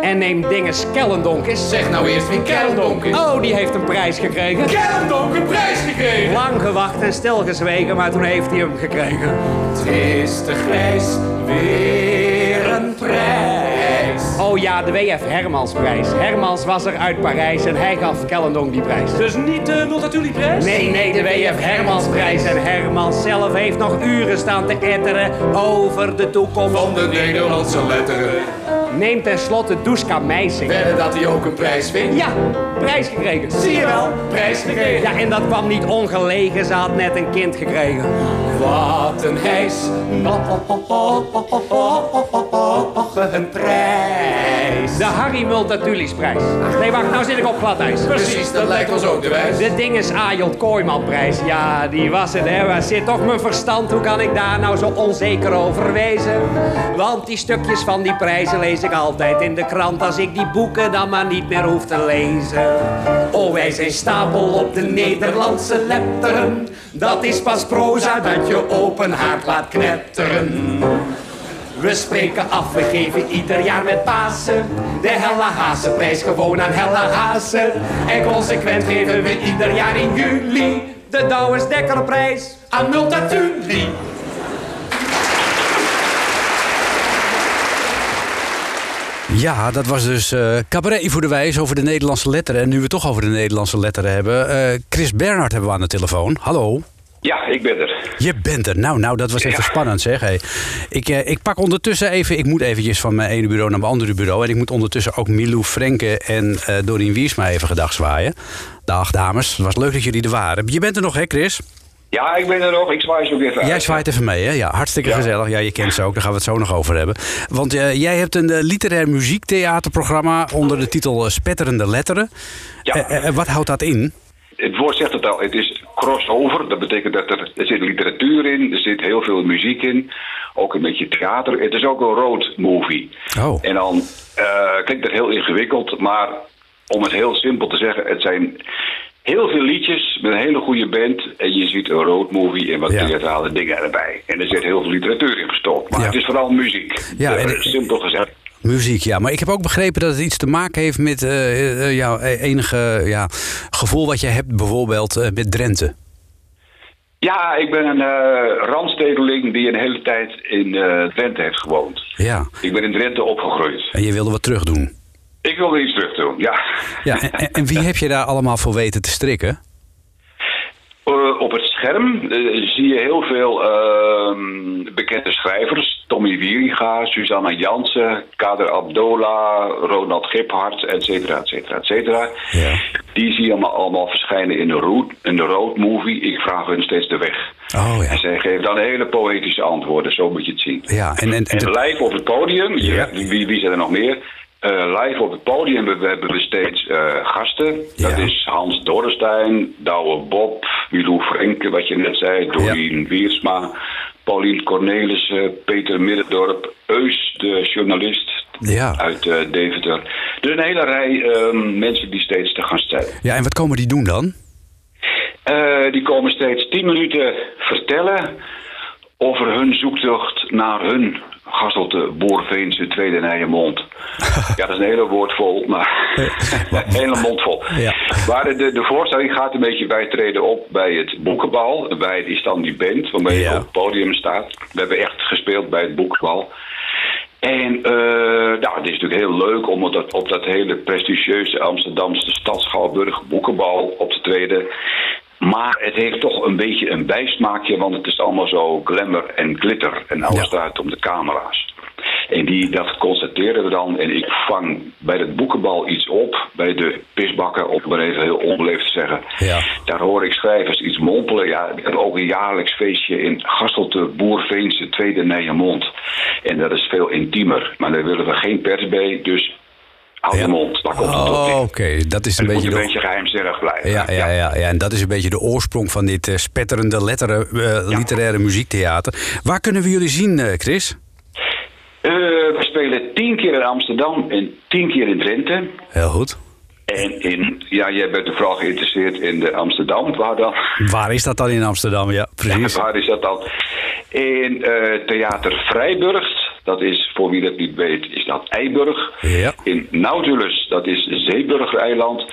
En neem dingen Kellendonk eens. Zeg nou eerst wie Kellendonk is. Oh, die heeft een prijs gekregen. Kellendonk een prijs gekregen. Lang gewacht en stilgezwegen, maar toen heeft hij hem gekregen. Het is te grijs, weer een prijs. Oh ja, de WF Hermansprijs. Hermans was er uit Parijs en hij gaf Kellendonk die prijs. Dus niet de Multatuli-prijs? Nee, nee, de WF Hermansprijs. En Hermans zelf heeft nog uren staan te etteren over de toekomst. Van de Nederlandse letteren. Neem tenslotte Duska Meising. Wedden dat hij ook een prijs vindt? Ja, prijs gekregen. Zie je wel, prijs gekregen. Ja, en dat kwam niet ongelegen, ze had net een kind gekregen. Wat een hijs, nog een prijs. De Harry Multatulisprijs. Ach nee, wacht, nou zit ik op glad ijs. Precies, dat lijkt ons ook de wijs. De dinges Ajot Kooimanprijs. Ja, die was het, hè. Waar zit toch mijn verstand? Hoe kan ik daar nou zo onzeker over wezen? Want die stukjes van die prijzen lees ik altijd in de krant... als ik die boeken dan maar niet meer hoef te lezen. Oh, wij zijn stapel op de Nederlandse letteren. Dat is pas proza dat je open haard laat knetteren. We spreken af, we geven ieder jaar met Pasen de Hella Hazenprijs gewoon aan Hella Hazen. En consequent geven we ieder jaar in juli De Douwers Dekkerprijs. aan Multatuli. Ja, dat was dus eh cabaret voor de wijs over de Nederlandse letteren. En nu we het toch over de Nederlandse letteren hebben. eh, Chris Bernhard hebben we aan de telefoon. Hallo. Ja, ik ben er. Je bent er. Nou, nou, dat was even spannend zeg. Hey. Ik, eh, ik pak ondertussen even, ik moet eventjes van mijn ene bureau naar mijn andere bureau. En ik moet ondertussen ook Milou Frenke en eh Dorien Wiersma even gedag zwaaien. Dag dames, het was leuk dat jullie er waren. Je bent er nog hè Chris? Ja, ik ben er nog. Ik zwaai ook even Jij zwaait even mee, hè? Ja, hartstikke gezellig. Ja, je kent ze ook, daar gaan we het zo nog over hebben. Want eh, jij hebt een eh, literair muziektheaterprogramma onder de titel eh, Spetterende Letteren. Ja. Wat houdt dat in? Het woord zegt het al. Het is crossover. Dat betekent dat er, er zit literatuur in. Er zit heel veel muziek in. Ook een beetje theater. Het is ook een road movie. Oh. En dan eh, klinkt dat heel ingewikkeld. Maar om het heel simpel te zeggen. Het zijn heel veel liedjes met een hele goede band. En je ziet een road movie en wat Ja. theatrale dingen erbij. En er zit heel veel literatuur in gestopt. Maar Ja. het is vooral muziek. Ja, Eh, en- simpel gezegd. Muziek, ja. Maar ik heb ook begrepen dat het iets te maken heeft met eh, eh, jouw enige ja, gevoel wat je hebt bijvoorbeeld eh, met Drenthe. Ja, ik ben een eh randstedeling die een hele tijd in eh, Drenthe heeft gewoond. Ja. Ik ben in Drenthe opgegroeid. En je wilde wat terug doen. Ik wilde iets terug doen, ja. Ja, en, en- en wie heb je daar allemaal voor weten te strikken? Eh, op het scherm eh, zie je heel veel ehm, bekende schrijvers. Tommy Wieringa, Susanna Jansen, Kader Abdola, Ronald Giphart, et cetera, et cetera, et cetera. Ja. Die zie je allemaal, allemaal verschijnen in de, road, in de road movie. Ik vraag hun steeds de weg. Oh ja. En zij geven dan hele poëtische antwoorden, zo moet je het zien. Ja, en, en, en En live op het podium, ja. wie, wie zijn er nog meer? Eh, live op het podium hebben we, hebben we steeds eh, gasten. Dat is Hans Dorrestein, Douwe Bob, Milou Frenke, wat je net zei, Doreen Wiersma, Paulien Cornelissen, Peter Middendorp, Eus, de journalist Ja. uit eh, Deventer. Dus een hele rij ehm, mensen die steeds te gast zijn. ja, en wat komen die doen dan? Die komen steeds tien minuten vertellen over hun zoektocht naar hun gastelte Boerveense Tweede Nijmond. ja, dat is een hele woord vol, maar een hele mond vol. Ja. Maar de, de, voorstelling gaat een beetje bijtreden op bij het boekenbal. Bij het Istanbul Band, waarmee Ja. je op het podium staat. We hebben echt gespeeld bij het boekenbal. En eh, nou, het is natuurlijk heel leuk om op dat, op dat hele prestigieuze Amsterdamse Stadschouwburg boekenbal op te treden. Maar het heeft toch een beetje een bijsmaakje, want het is allemaal zo glamour en glitter en alles draait om de camera's. En die, dat constateren we dan. En ik vang bij het boekenbal iets op. Bij de pisbakken, om maar even heel onbeleefd te zeggen. Ja. Daar hoor ik schrijvers iets mompelen. Ja, we hebben ook een jaarlijks feestje in Gastelte Boerveense Tweede Nijemond. En dat is veel intiemer. Maar daar willen we geen pers bij. Dus hou je mond. Daar komt het Oh. Oké, dat is En een beetje een beetje geheimzinnig blijven. Ja, ja, ja, ja, en dat is een beetje de oorsprong van dit eh, spetterende letteren, eh, literaire muziektheater. Waar kunnen we jullie zien, eh, Chris? We spelen tien keer in Amsterdam en tien keer in Drenthe. Heel goed. En in, ja, jij bent vooral geïnteresseerd in de Amsterdam. Waar dan? Waar is dat dan in Amsterdam? Ja, precies. Ja, waar is dat dan? In Theater Vrijburg, dat is, voor wie dat niet weet, is dat Eiburg. Ja. In Nautilus, dat is Zeeburger eiland.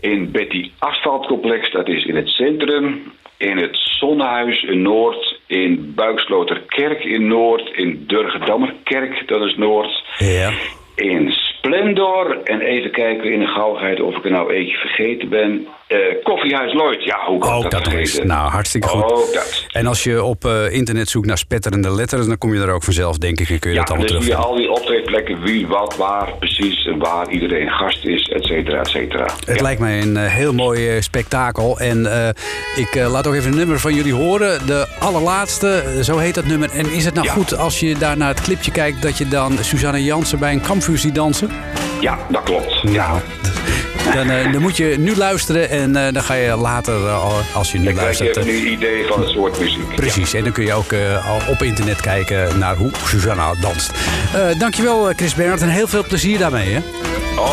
In Betty Asfaltcomplex, dat is in het centrum. In het Zonnehuis in Noord. In Buiksloterkerk in Noord. In Durgedammerkerk, dat is Noord. Ja. In Splendor. En even kijken in de gauwigheid of ik er nou eentje vergeten ben. Eh, Koffiehuis Lloyd, ja, hoe kan Ook dat vergeten? Nou, hartstikke goed. Ook dat. En als je op eh, internet zoekt naar spetterende letters, dan kom je er ook vanzelf, denk ik, en kun je Ja, dat allemaal je terugvinden. al die optreedplekken, wie, wat, waar, precies, en waar iedereen gast is, et cetera, et cetera. Het lijkt mij een eh, heel mooi spektakel. En ik laat ook even een nummer van jullie horen. De allerlaatste, zo heet dat nummer. En is het nou goed als je daar naar het clipje kijkt... dat je dan Suzanne Jansen bij een kampvuur ziet dansen? Ja, dat klopt. Ja. Dan, eh, dan moet je nu luisteren en eh, dan ga je later, eh, als je nu Dan krijg je luistert... een idee van het soort muziek. Precies, en dan kun je ook eh, al op internet kijken naar hoe Susanna danst. Eh, dankjewel Chris Bernhard en heel veel plezier daarmee. Hè?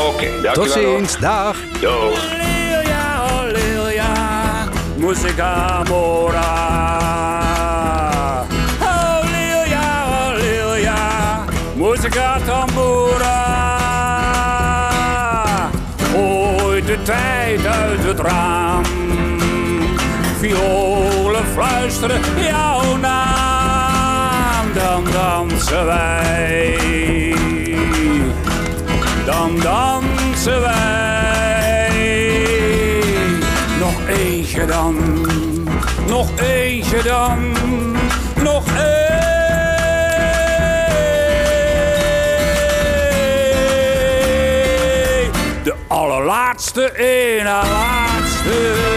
Oké, dankjewel. Tot ziens, dag. Doeg. Musica Violen fluisteren jouw naam. Dan dansen wij. Dan dansen wij. Nog eentje dan. Nog eentje dan. Nog één. De allerlaatste, na laatste.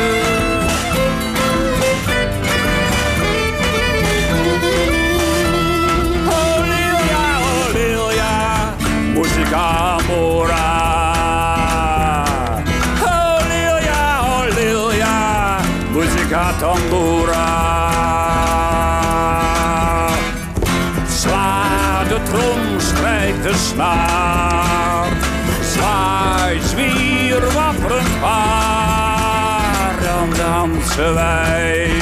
Tambura. Sla de trom, strijd de snaar. Zwaai, zwier, wapperend paar. Dan dansen wij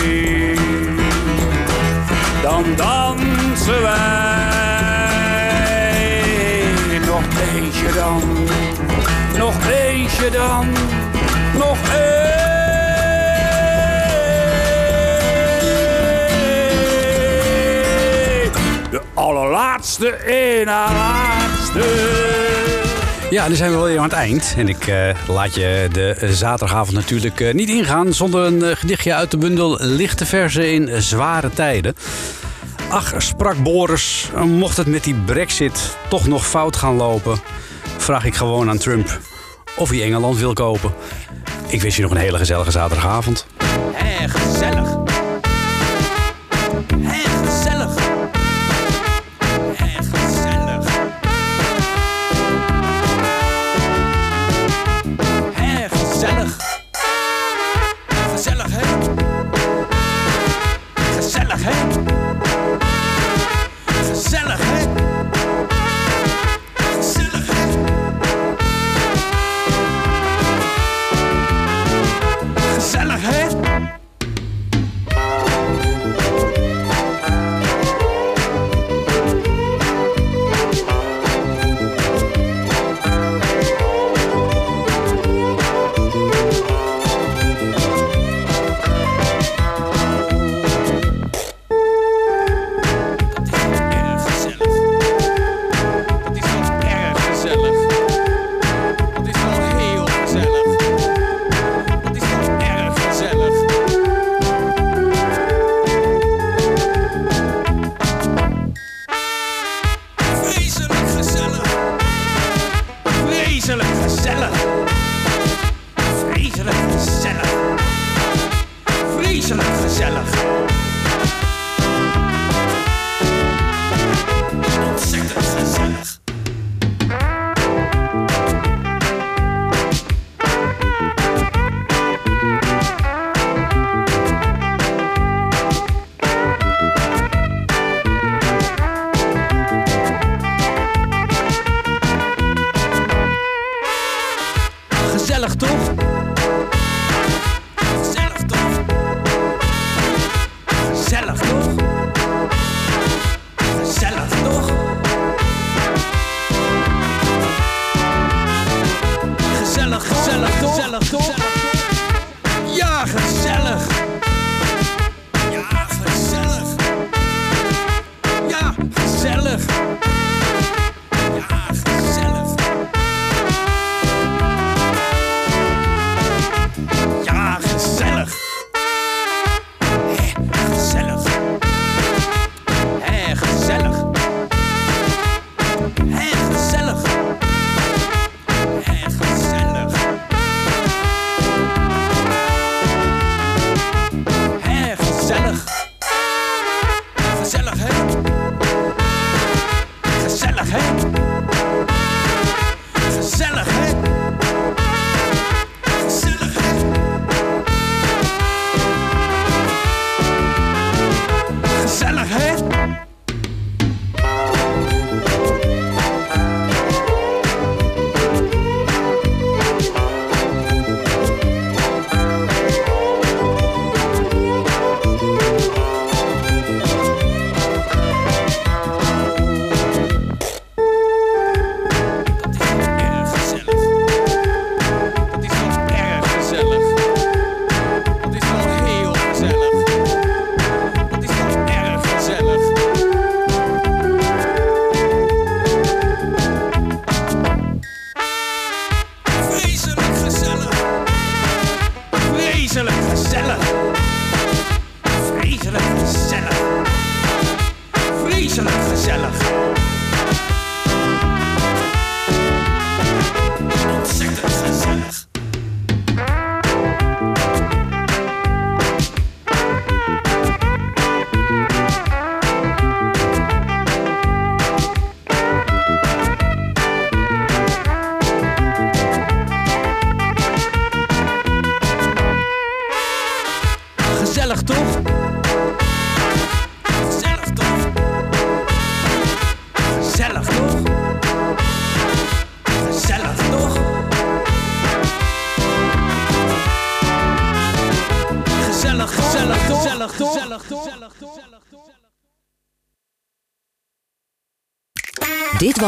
dan dansen wij. Nog eentje dan, nog eentje dan, nog één. Na laatste. Ja, dan zijn we wel weer aan het eind. En ik eh, laat je de zaterdagavond natuurlijk eh, niet ingaan zonder een eh, gedichtje uit de bundel Lichte Verzen in Zware Tijden. Ach, sprak Boris, mocht het met die brexit toch nog fout gaan lopen, vraag ik gewoon aan Trump of hij Engeland wil kopen. Ik wens je nog een hele gezellige zaterdagavond. Hé, gezellig.